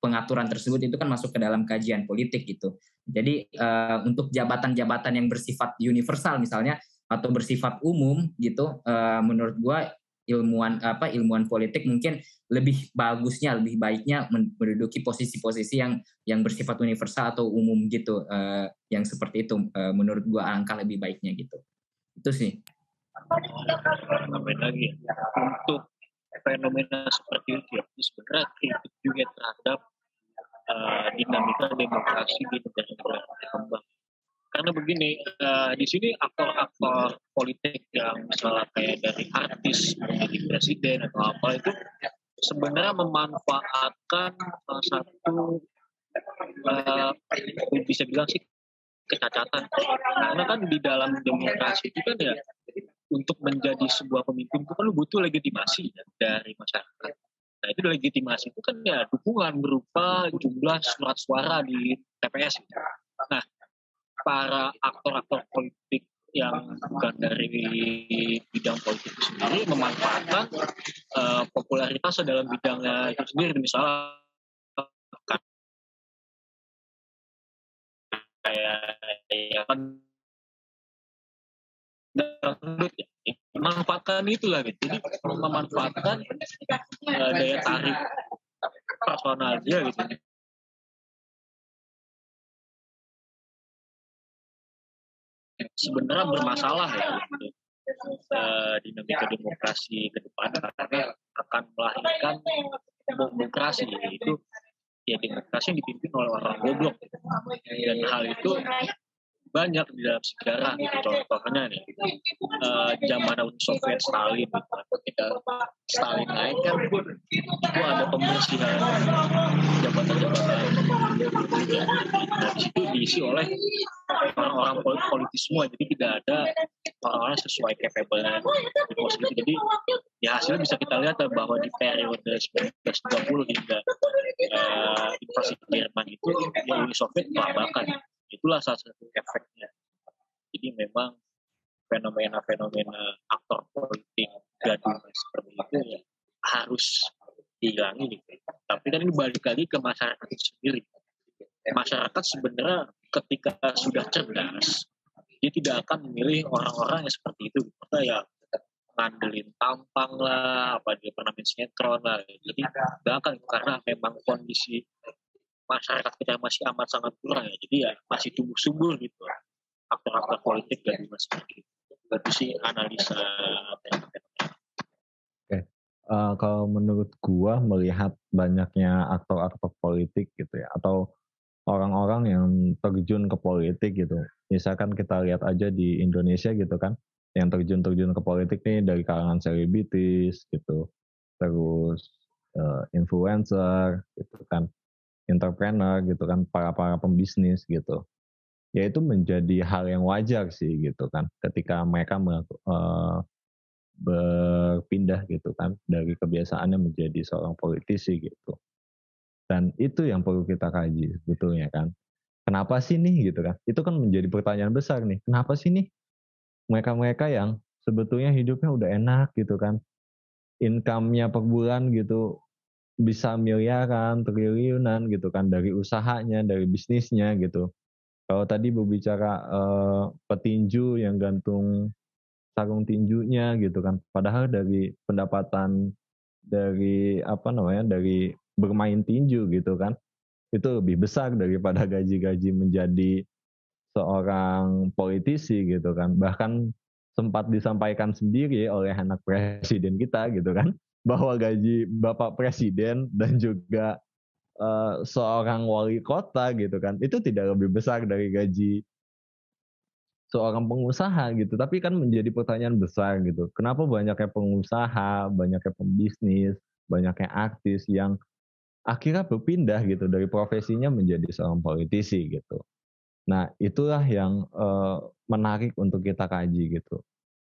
C: pengaturan tersebut itu kan masuk ke dalam kajian politik gitu. Jadi uh, untuk jabatan-jabatan yang bersifat universal misalnya atau bersifat umum gitu uh, menurut gua ilmuwan apa ilmuwan politik mungkin lebih bagusnya lebih baiknya menduduki posisi-posisi yang yang bersifat universal atau umum gitu uh, yang seperti itu uh, menurut gua angka lebih baiknya gitu. Itu sih.
D: Lagi untuk fenomena seperti itu ya sebenarnya kritik juga demokrasi di negara-negara berkembang. Karena begini uh, di sini aktor-aktor politik yang misalnya kayak dari artis menjadi presiden atau apa itu sebenarnya memanfaatkan salah satu uh, bisa bilang sih kecacatan. Karena kan di dalam demokrasi itu kan ya untuk menjadi sebuah pemimpin itu kan butuh legitimasi dari masyarakat nah itu legitimasi itu kan ya dukungan berupa jumlah surat suara di TPS nah para aktor-aktor politik yang bukan dari bidang politik sendiri memanfaatkan uh, popularitas dalam bidangnya itu sendiri. Misalnya kayak ya kan dangdut ya memanfaatkan itulah gitu. Jadi memanfaatkan uh, daya tarik personal dia gitu. Sebenarnya bermasalah ya gitu. Uh, dinamika demokrasi ke depan karena akan melahirkan demokrasi itu ya demokrasi yang dipimpin oleh orang goblok dan hal itu banyak di dalam sejarah gitu. Contohnya nih uh, zaman Soviet Stalin gitu. ketika Stalin naik kan itu ada pembersihan jabatan-jabatan. Nah di situ diisi oleh orang-orang politis semua. Jadi tidak ada orang-orang sesuai capable di pos itu jadi ya hasilnya bisa kita lihat bahwa di periode 1920 hingga uh, invasi Jerman itu Uni Soviet melakukan itulah salah satu efeknya. Jadi memang fenomena-fenomena aktor politik gaduh seperti itu ya harus dihilangi gitu. tapi kan ini balik lagi ke masyarakat sendiri. Masyarakat sebenarnya ketika sudah cerdas dia tidak akan memilih orang-orang yang seperti itu. Kita ya ngandelin tampang lah apa dia pernah main sinetron lah. Jadi nggak akan karena memang kondisi masyarakat kita masih amat sangat kurang ya. Jadi ya masih tumbuh subur gitu. Aktor-aktor politik dan masih gitu itu sih analisa
B: Oke, uh, kalau menurut gua melihat banyaknya aktor-aktor politik gitu ya, atau orang-orang yang terjun ke politik gitu. Misalkan kita lihat aja di Indonesia gitu kan, yang terjun-terjun ke politik nih dari kalangan selebritis gitu, terus uh, influencer gitu kan entrepreneur gitu kan, para para pembisnis gitu. Ya itu menjadi hal yang wajar sih gitu kan, ketika mereka uh, berpindah gitu kan dari kebiasaannya menjadi seorang politisi gitu. Dan itu yang perlu kita kaji sebetulnya kan. Kenapa sih nih gitu kan? Itu kan menjadi pertanyaan besar nih. Kenapa sih nih mereka-mereka yang sebetulnya hidupnya udah enak gitu kan. Income-nya per bulan gitu bisa miliaran, triliunan gitu kan dari usahanya, dari bisnisnya gitu. Kalau tadi berbicara uh, petinju yang gantung sarung tinjunya gitu kan, padahal dari pendapatan dari apa namanya dari bermain tinju gitu kan, itu lebih besar daripada gaji-gaji menjadi seorang politisi gitu kan. Bahkan sempat disampaikan sendiri oleh anak presiden kita gitu kan bahwa gaji Bapak Presiden dan juga uh, seorang wali kota gitu kan. Itu tidak lebih besar dari gaji seorang pengusaha gitu. Tapi kan menjadi pertanyaan besar gitu. Kenapa banyaknya pengusaha banyaknya pembisnis banyaknya artis yang akhirnya berpindah gitu dari profesinya menjadi seorang politisi gitu. Nah itulah yang uh, menarik untuk kita kaji gitu.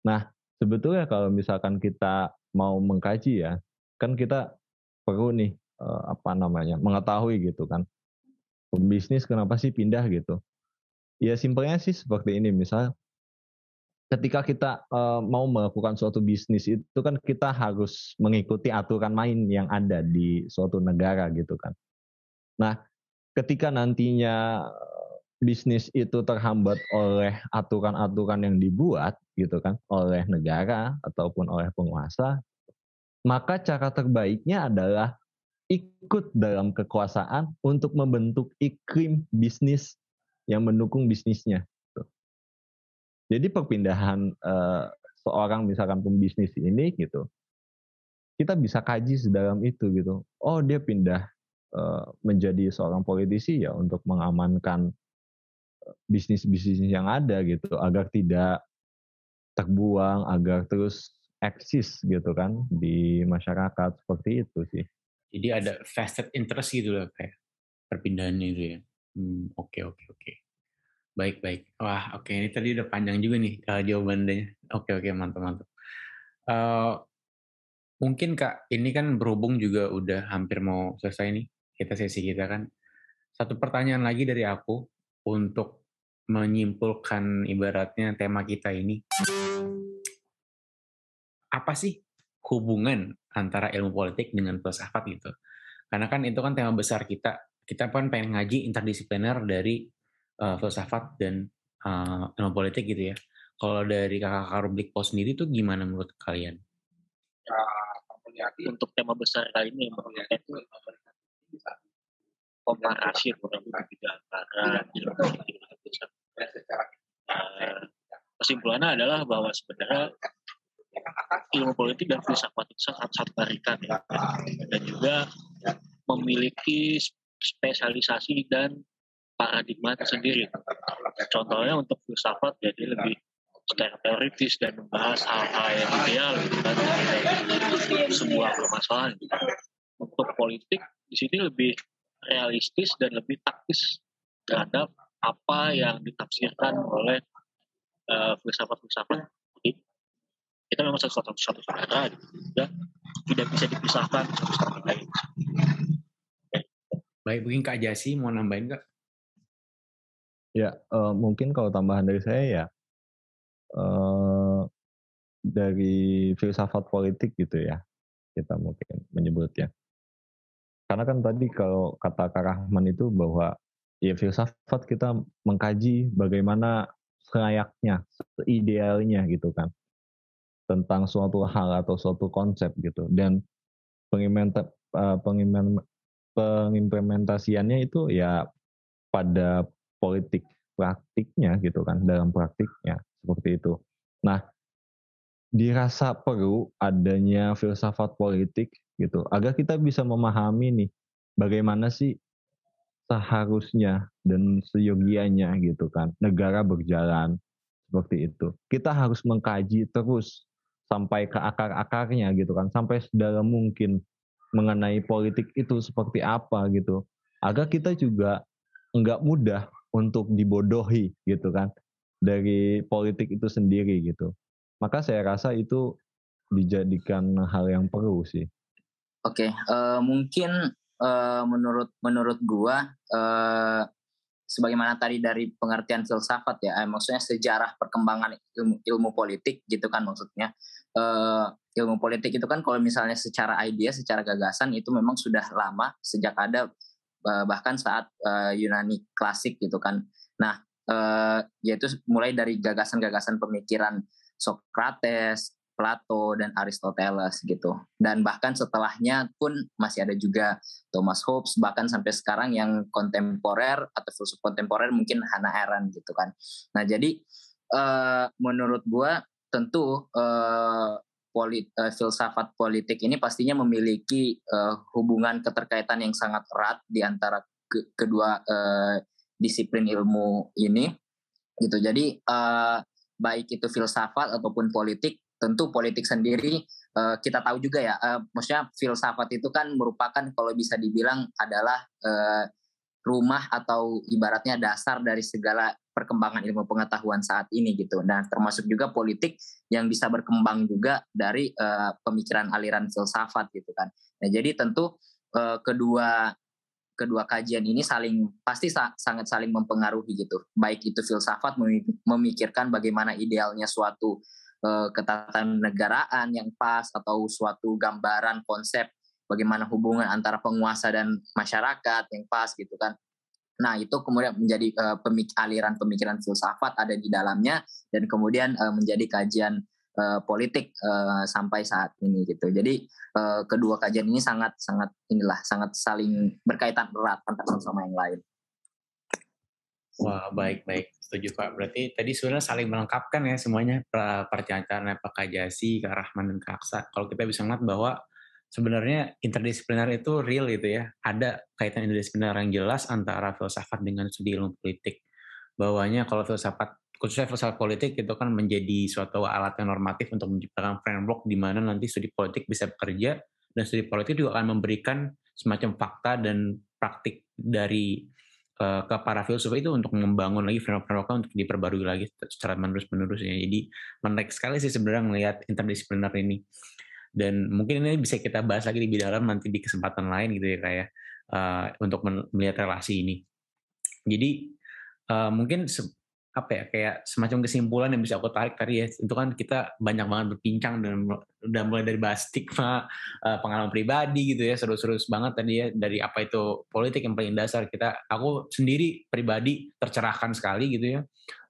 B: Nah sebetulnya kalau misalkan kita mau mengkaji ya, kan kita perlu nih uh, apa namanya mengetahui gitu kan pembisnis kenapa sih pindah gitu. Ya simpelnya sih seperti ini misal ketika kita uh, mau melakukan suatu bisnis itu kan kita harus mengikuti aturan main yang ada di suatu negara gitu kan. Nah, ketika nantinya bisnis itu terhambat oleh aturan-aturan yang dibuat gitu kan oleh negara ataupun oleh penguasa, maka cara terbaiknya adalah ikut dalam kekuasaan untuk membentuk iklim bisnis yang mendukung bisnisnya. Jadi perpindahan uh, seorang misalkan pembisnis ini gitu, kita bisa kaji sedalam itu gitu. Oh dia pindah uh, menjadi seorang politisi ya untuk mengamankan eh, bisnis-bisnis yang ada gitu agar tidak terbuang agar terus eksis gitu kan di masyarakat seperti itu sih.
A: Jadi ada vested interest gitu loh kayak perpindahannya itu ya. Hmm, oke oke oke. Baik baik. Wah oke okay. ini tadi udah panjang juga nih uh, jawabannya. Oke oke mantap mantap. Uh, mungkin kak ini kan berhubung juga udah hampir mau selesai nih kita sesi kita kan. Satu pertanyaan lagi dari aku untuk menyimpulkan ibaratnya tema kita ini. Apa sih hubungan antara ilmu politik dengan filsafat gitu? Karena kan itu kan tema besar kita. Kita kan pengen ngaji interdisipliner dari uh, filsafat dan uh, ilmu politik gitu ya. Kalau dari kakak-kakak Rublik Pol sendiri tuh gimana menurut kalian?
D: Untuk tema besar kali ini yang itu komparasi kurang lebih antara uh, kesimpulannya adalah bahwa sebenarnya ilmu politik dan filsafat itu sangat sangat berikan ya. dan juga memiliki spesialisasi dan paradigma tersendiri. Contohnya untuk filsafat jadi lebih secara teoritis dan membahas hal-hal yang ideal gitu kan. Sebuah permasalahan. Untuk politik di sini lebih realistis dan lebih taktis terhadap apa yang ditafsirkan oleh uh, filsafat-filsafat. Jadi kita memang satu satu satu saudara, ya tidak bisa dipisahkan satu sama lain.
A: Baik, mungkin Kak Jasi mau nambahin Kak?
B: Ya, uh, mungkin kalau tambahan dari saya ya, uh, dari filsafat politik gitu ya, kita mungkin menyebutnya. Karena kan tadi kalau kata Kak Rahman itu bahwa ya filsafat kita mengkaji bagaimana selayaknya, idealnya gitu kan tentang suatu hal atau suatu konsep gitu dan uh, pengimplementasiannya itu ya pada politik praktiknya gitu kan dalam praktiknya seperti itu. Nah, dirasa perlu adanya filsafat politik gitu agar kita bisa memahami nih bagaimana sih seharusnya dan seyogianya gitu kan negara berjalan seperti itu. Kita harus mengkaji terus sampai ke akar-akarnya gitu kan, sampai sedalam mungkin mengenai politik itu seperti apa gitu. Agar kita juga nggak mudah untuk dibodohi gitu kan dari politik itu sendiri gitu. Maka saya rasa itu dijadikan hal yang perlu sih.
C: Oke, okay, uh, eh, mungkin uh, menurut menurut gua uh, sebagaimana tadi dari pengertian filsafat ya, eh, maksudnya sejarah perkembangan ilmu ilmu politik gitu kan maksudnya. Uh, ilmu politik itu kan kalau misalnya secara ide, secara gagasan itu memang sudah lama sejak ada uh, bahkan saat uh, Yunani klasik gitu kan. Nah, uh, yaitu mulai dari gagasan-gagasan pemikiran Socrates, Plato dan Aristoteles gitu. Dan bahkan setelahnya pun masih ada juga Thomas Hobbes bahkan sampai sekarang yang kontemporer atau filsuf kontemporer mungkin Hannah Arendt gitu kan. Nah, jadi uh, menurut gua tentu uh, polit, uh, filsafat politik ini pastinya memiliki uh, hubungan keterkaitan yang sangat erat di antara ke, kedua uh, disiplin ilmu ini gitu. Jadi uh, baik itu filsafat ataupun politik tentu politik sendiri uh, kita tahu juga ya, uh, maksudnya filsafat itu kan merupakan kalau bisa dibilang adalah uh, rumah atau ibaratnya dasar dari segala perkembangan ilmu pengetahuan saat ini gitu. Nah, termasuk juga politik yang bisa berkembang juga dari uh, pemikiran aliran filsafat gitu kan. Nah, jadi tentu uh, kedua kedua kajian ini saling pasti sa sangat saling mempengaruhi gitu. Baik itu filsafat memikirkan bagaimana idealnya suatu ketatanegaraan yang pas atau suatu gambaran konsep bagaimana hubungan antara penguasa dan masyarakat yang pas gitu kan. Nah, itu kemudian menjadi uh, pemik aliran pemikiran filsafat ada di dalamnya dan kemudian uh, menjadi kajian uh, politik uh, sampai saat ini gitu. Jadi uh, kedua kajian ini sangat sangat inilah sangat saling berkaitan erat antara sama yang lain.
A: Wah, baik, baik. Setuju, Pak. Berarti tadi sebenarnya saling melengkapkan ya semuanya, percakapan Pak Kajasi, Kak Rahman, dan Kak Aksa. Kalau kita bisa ngeliat bahwa sebenarnya interdisipliner itu real gitu ya. Ada kaitan interdisipliner yang jelas antara filsafat dengan studi ilmu politik. Bahwanya kalau filsafat, khususnya filsafat politik itu kan menjadi suatu alat yang normatif untuk menciptakan framework di mana nanti studi politik bisa bekerja, dan studi politik juga akan memberikan semacam fakta dan praktik dari uh, ke para filsuf itu untuk membangun lagi framework-framework untuk diperbarui lagi secara menerus-menerus ya. Jadi menarik sekali sih sebenarnya melihat interdisipliner ini. Dan mungkin ini bisa kita bahas lagi lebih dalam nanti di kesempatan lain gitu ya kayak ya, untuk melihat relasi ini. Jadi uh, mungkin apa ya kayak semacam kesimpulan yang bisa aku tarik tadi ya itu kan kita banyak banget berbincang dan udah mulai dari bahas stigma uh, pengalaman pribadi gitu ya seru-seru banget tadi ya dari apa itu politik yang paling dasar. Kita aku sendiri pribadi tercerahkan sekali gitu ya.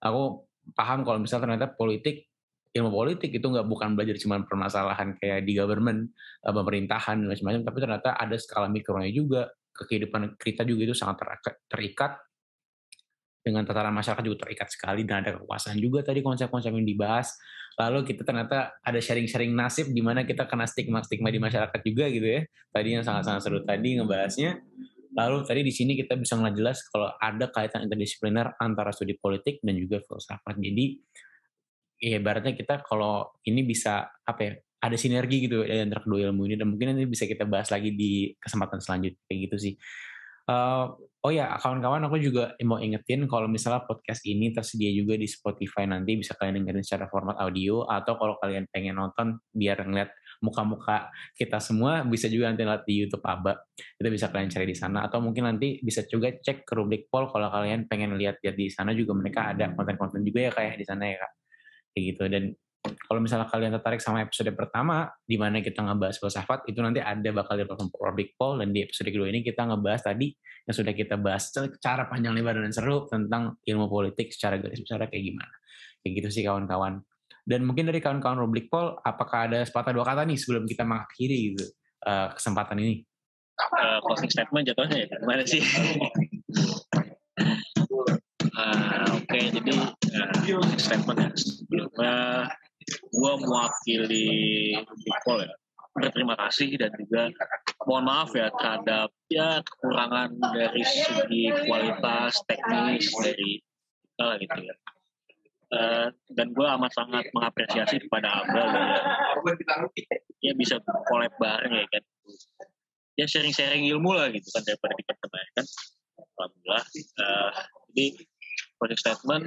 A: Aku paham kalau misalnya ternyata politik ilmu politik itu nggak bukan belajar cuma permasalahan kayak di government uh, pemerintahan dan macam-macam tapi ternyata ada skala mikronya juga kehidupan kita juga itu sangat terikat dengan tataran masyarakat juga terikat sekali dan ada kekuasaan juga tadi konsep-konsep yang dibahas. Lalu kita ternyata ada sharing-sharing nasib di mana kita kena stigma-stigma di masyarakat juga gitu ya. Tadi yang sangat-sangat seru tadi ngebahasnya. Lalu tadi di sini kita bisa ngeliat jelas kalau ada kaitan interdisipliner antara studi politik dan juga filsafat. Jadi ya ibaratnya kita kalau ini bisa apa ya ada sinergi gitu ya antara kedua ilmu ini. Dan mungkin nanti bisa kita bahas lagi di kesempatan selanjutnya. Gitu sih Uh, oh ya, kawan-kawan aku juga mau ingetin kalau misalnya podcast ini tersedia juga di Spotify nanti bisa kalian dengerin secara format audio atau kalau kalian pengen nonton biar ngeliat muka-muka kita semua bisa juga nanti lihat di YouTube Aba. Itu bisa kalian cari di sana atau mungkin nanti bisa juga cek ke rubrik poll kalau kalian pengen lihat-lihat di sana juga mereka ada konten-konten juga ya kayak di sana ya Kak. Kayak gitu dan kalau misalnya kalian tertarik sama episode pertama di mana kita ngebahas filsafat itu nanti ada bakal di platform Public Poll dan di episode kedua ini kita ngebahas tadi yang sudah kita bahas secara panjang lebar dan seru tentang ilmu politik secara garis besar kayak gimana. Kayak gitu sih kawan-kawan. Dan mungkin dari kawan-kawan Public Poll apakah ada sepatah dua kata nih sebelum kita mengakhiri gitu uh, kesempatan ini?
D: Uh, closing statement jatuhnya ya? Gimana sih? Uh, oke okay, jadi uh, statement ya sebelumnya gue mewakili Bipol ya. Berterima kasih dan juga mohon maaf ya terhadap ya kekurangan dari segi kualitas teknis dari kita lah gitu ya. Uh, dan gue amat sangat mengapresiasi kepada Abel ya, ya bisa collab bareng ya kan. Ya sharing-sharing ilmu lah gitu kan daripada kita kan. Alhamdulillah uh, jadi project statement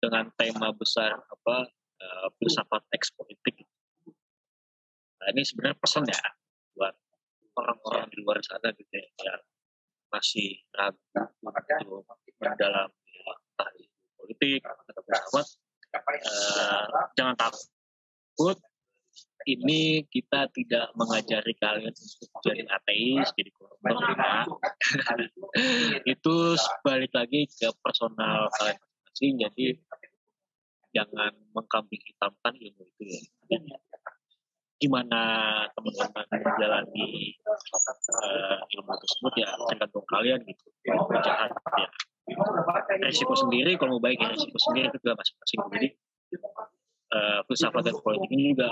D: dengan tema besar apa uh, filsafat eks politik. Nah, ini sebenarnya pesan ya buat orang-orang di luar sana gitu ya, yang masih ragu untuk mendalami entah politik atau filsafat. Uh, jangan takut ini kita tidak mengajari kalian untuk jadi ateis, jadi ya. itu balik lagi ke personal kalian masing-masing. Jadi jangan mengkambing hitamkan ilmu itu ya. Dan gimana teman-teman menjalani uh, ilmu tersebut ya tergantung kalian gitu. Jahat ya. Resiko sendiri kalau mau baik ya resiko sendiri itu juga masing-masing. Jadi uh, filsafat dan politik ini juga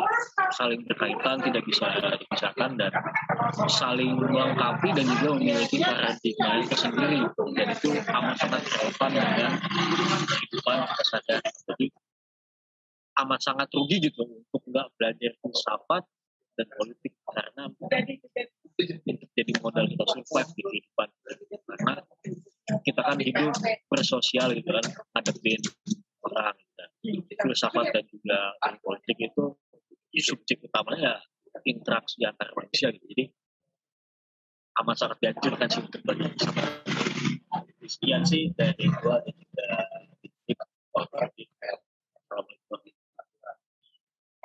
D: saling berkaitan, tidak bisa dipisahkan dan saling melengkapi dan juga memiliki paradigma itu sendiri dan itu amat sangat relevan dengan kehidupan kita sadar. Jadi amat sangat rugi gitu untuk nggak belajar filsafat dan politik karena jadi modal kita survive di kehidupan karena kita kan hidup bersosial gitu kan adepin orang dan filsafat dan juga politik itu subjek utamanya ya interaksi antar manusia gitu jadi amat sangat dianjurkan sih untuk belajar sama sekian sih dari gua dan juga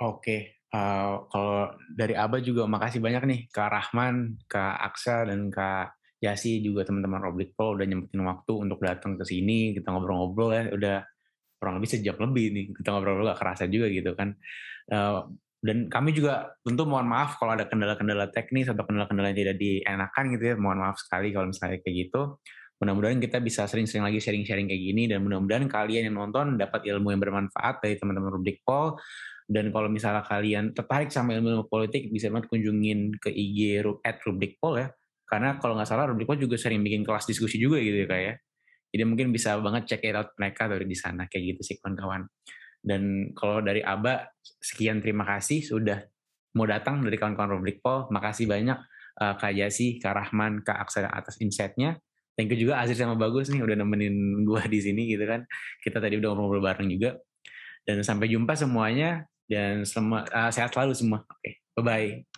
A: Oke, uh, kalau dari Aba juga makasih banyak nih Kak Rahman, Kak Aksa, dan Kak Yasi juga teman-teman Roblik Pro udah nyempetin waktu untuk datang ke sini, kita ngobrol-ngobrol ya, udah kurang lebih sejam lebih nih, kita ngobrol-ngobrol gak kerasa juga gitu kan. Uh, dan kami juga tentu mohon maaf kalau ada kendala-kendala teknis atau kendala-kendala yang tidak dienakan gitu ya, mohon maaf sekali kalau misalnya kayak gitu. Mudah-mudahan kita bisa sering-sering lagi sharing-sharing kayak gini dan mudah-mudahan kalian yang nonton dapat ilmu yang bermanfaat dari teman-teman Rubrik Pol dan kalau misalnya kalian tertarik sama ilmu-ilmu politik, bisa banget kunjungin ke IG at Rubrik Pol ya. Karena kalau nggak salah Rubrik Pol juga sering bikin kelas diskusi juga gitu ya kayak. Ya. Jadi mungkin bisa banget check it out mereka dari di sana kayak gitu sih kawan-kawan. Dan kalau dari Aba, sekian terima kasih sudah mau datang dari kawan-kawan Rubrik Pol. Makasih banyak uh, Kak Jasi, Kak Rahman, Kak Aksa atas insight-nya. Thank you juga Azir sama Bagus nih udah nemenin gua di sini gitu kan. Kita tadi udah ngobrol bareng juga. Dan sampai jumpa semuanya dan selamat uh, sehat selalu semua. Oke, okay. bye bye.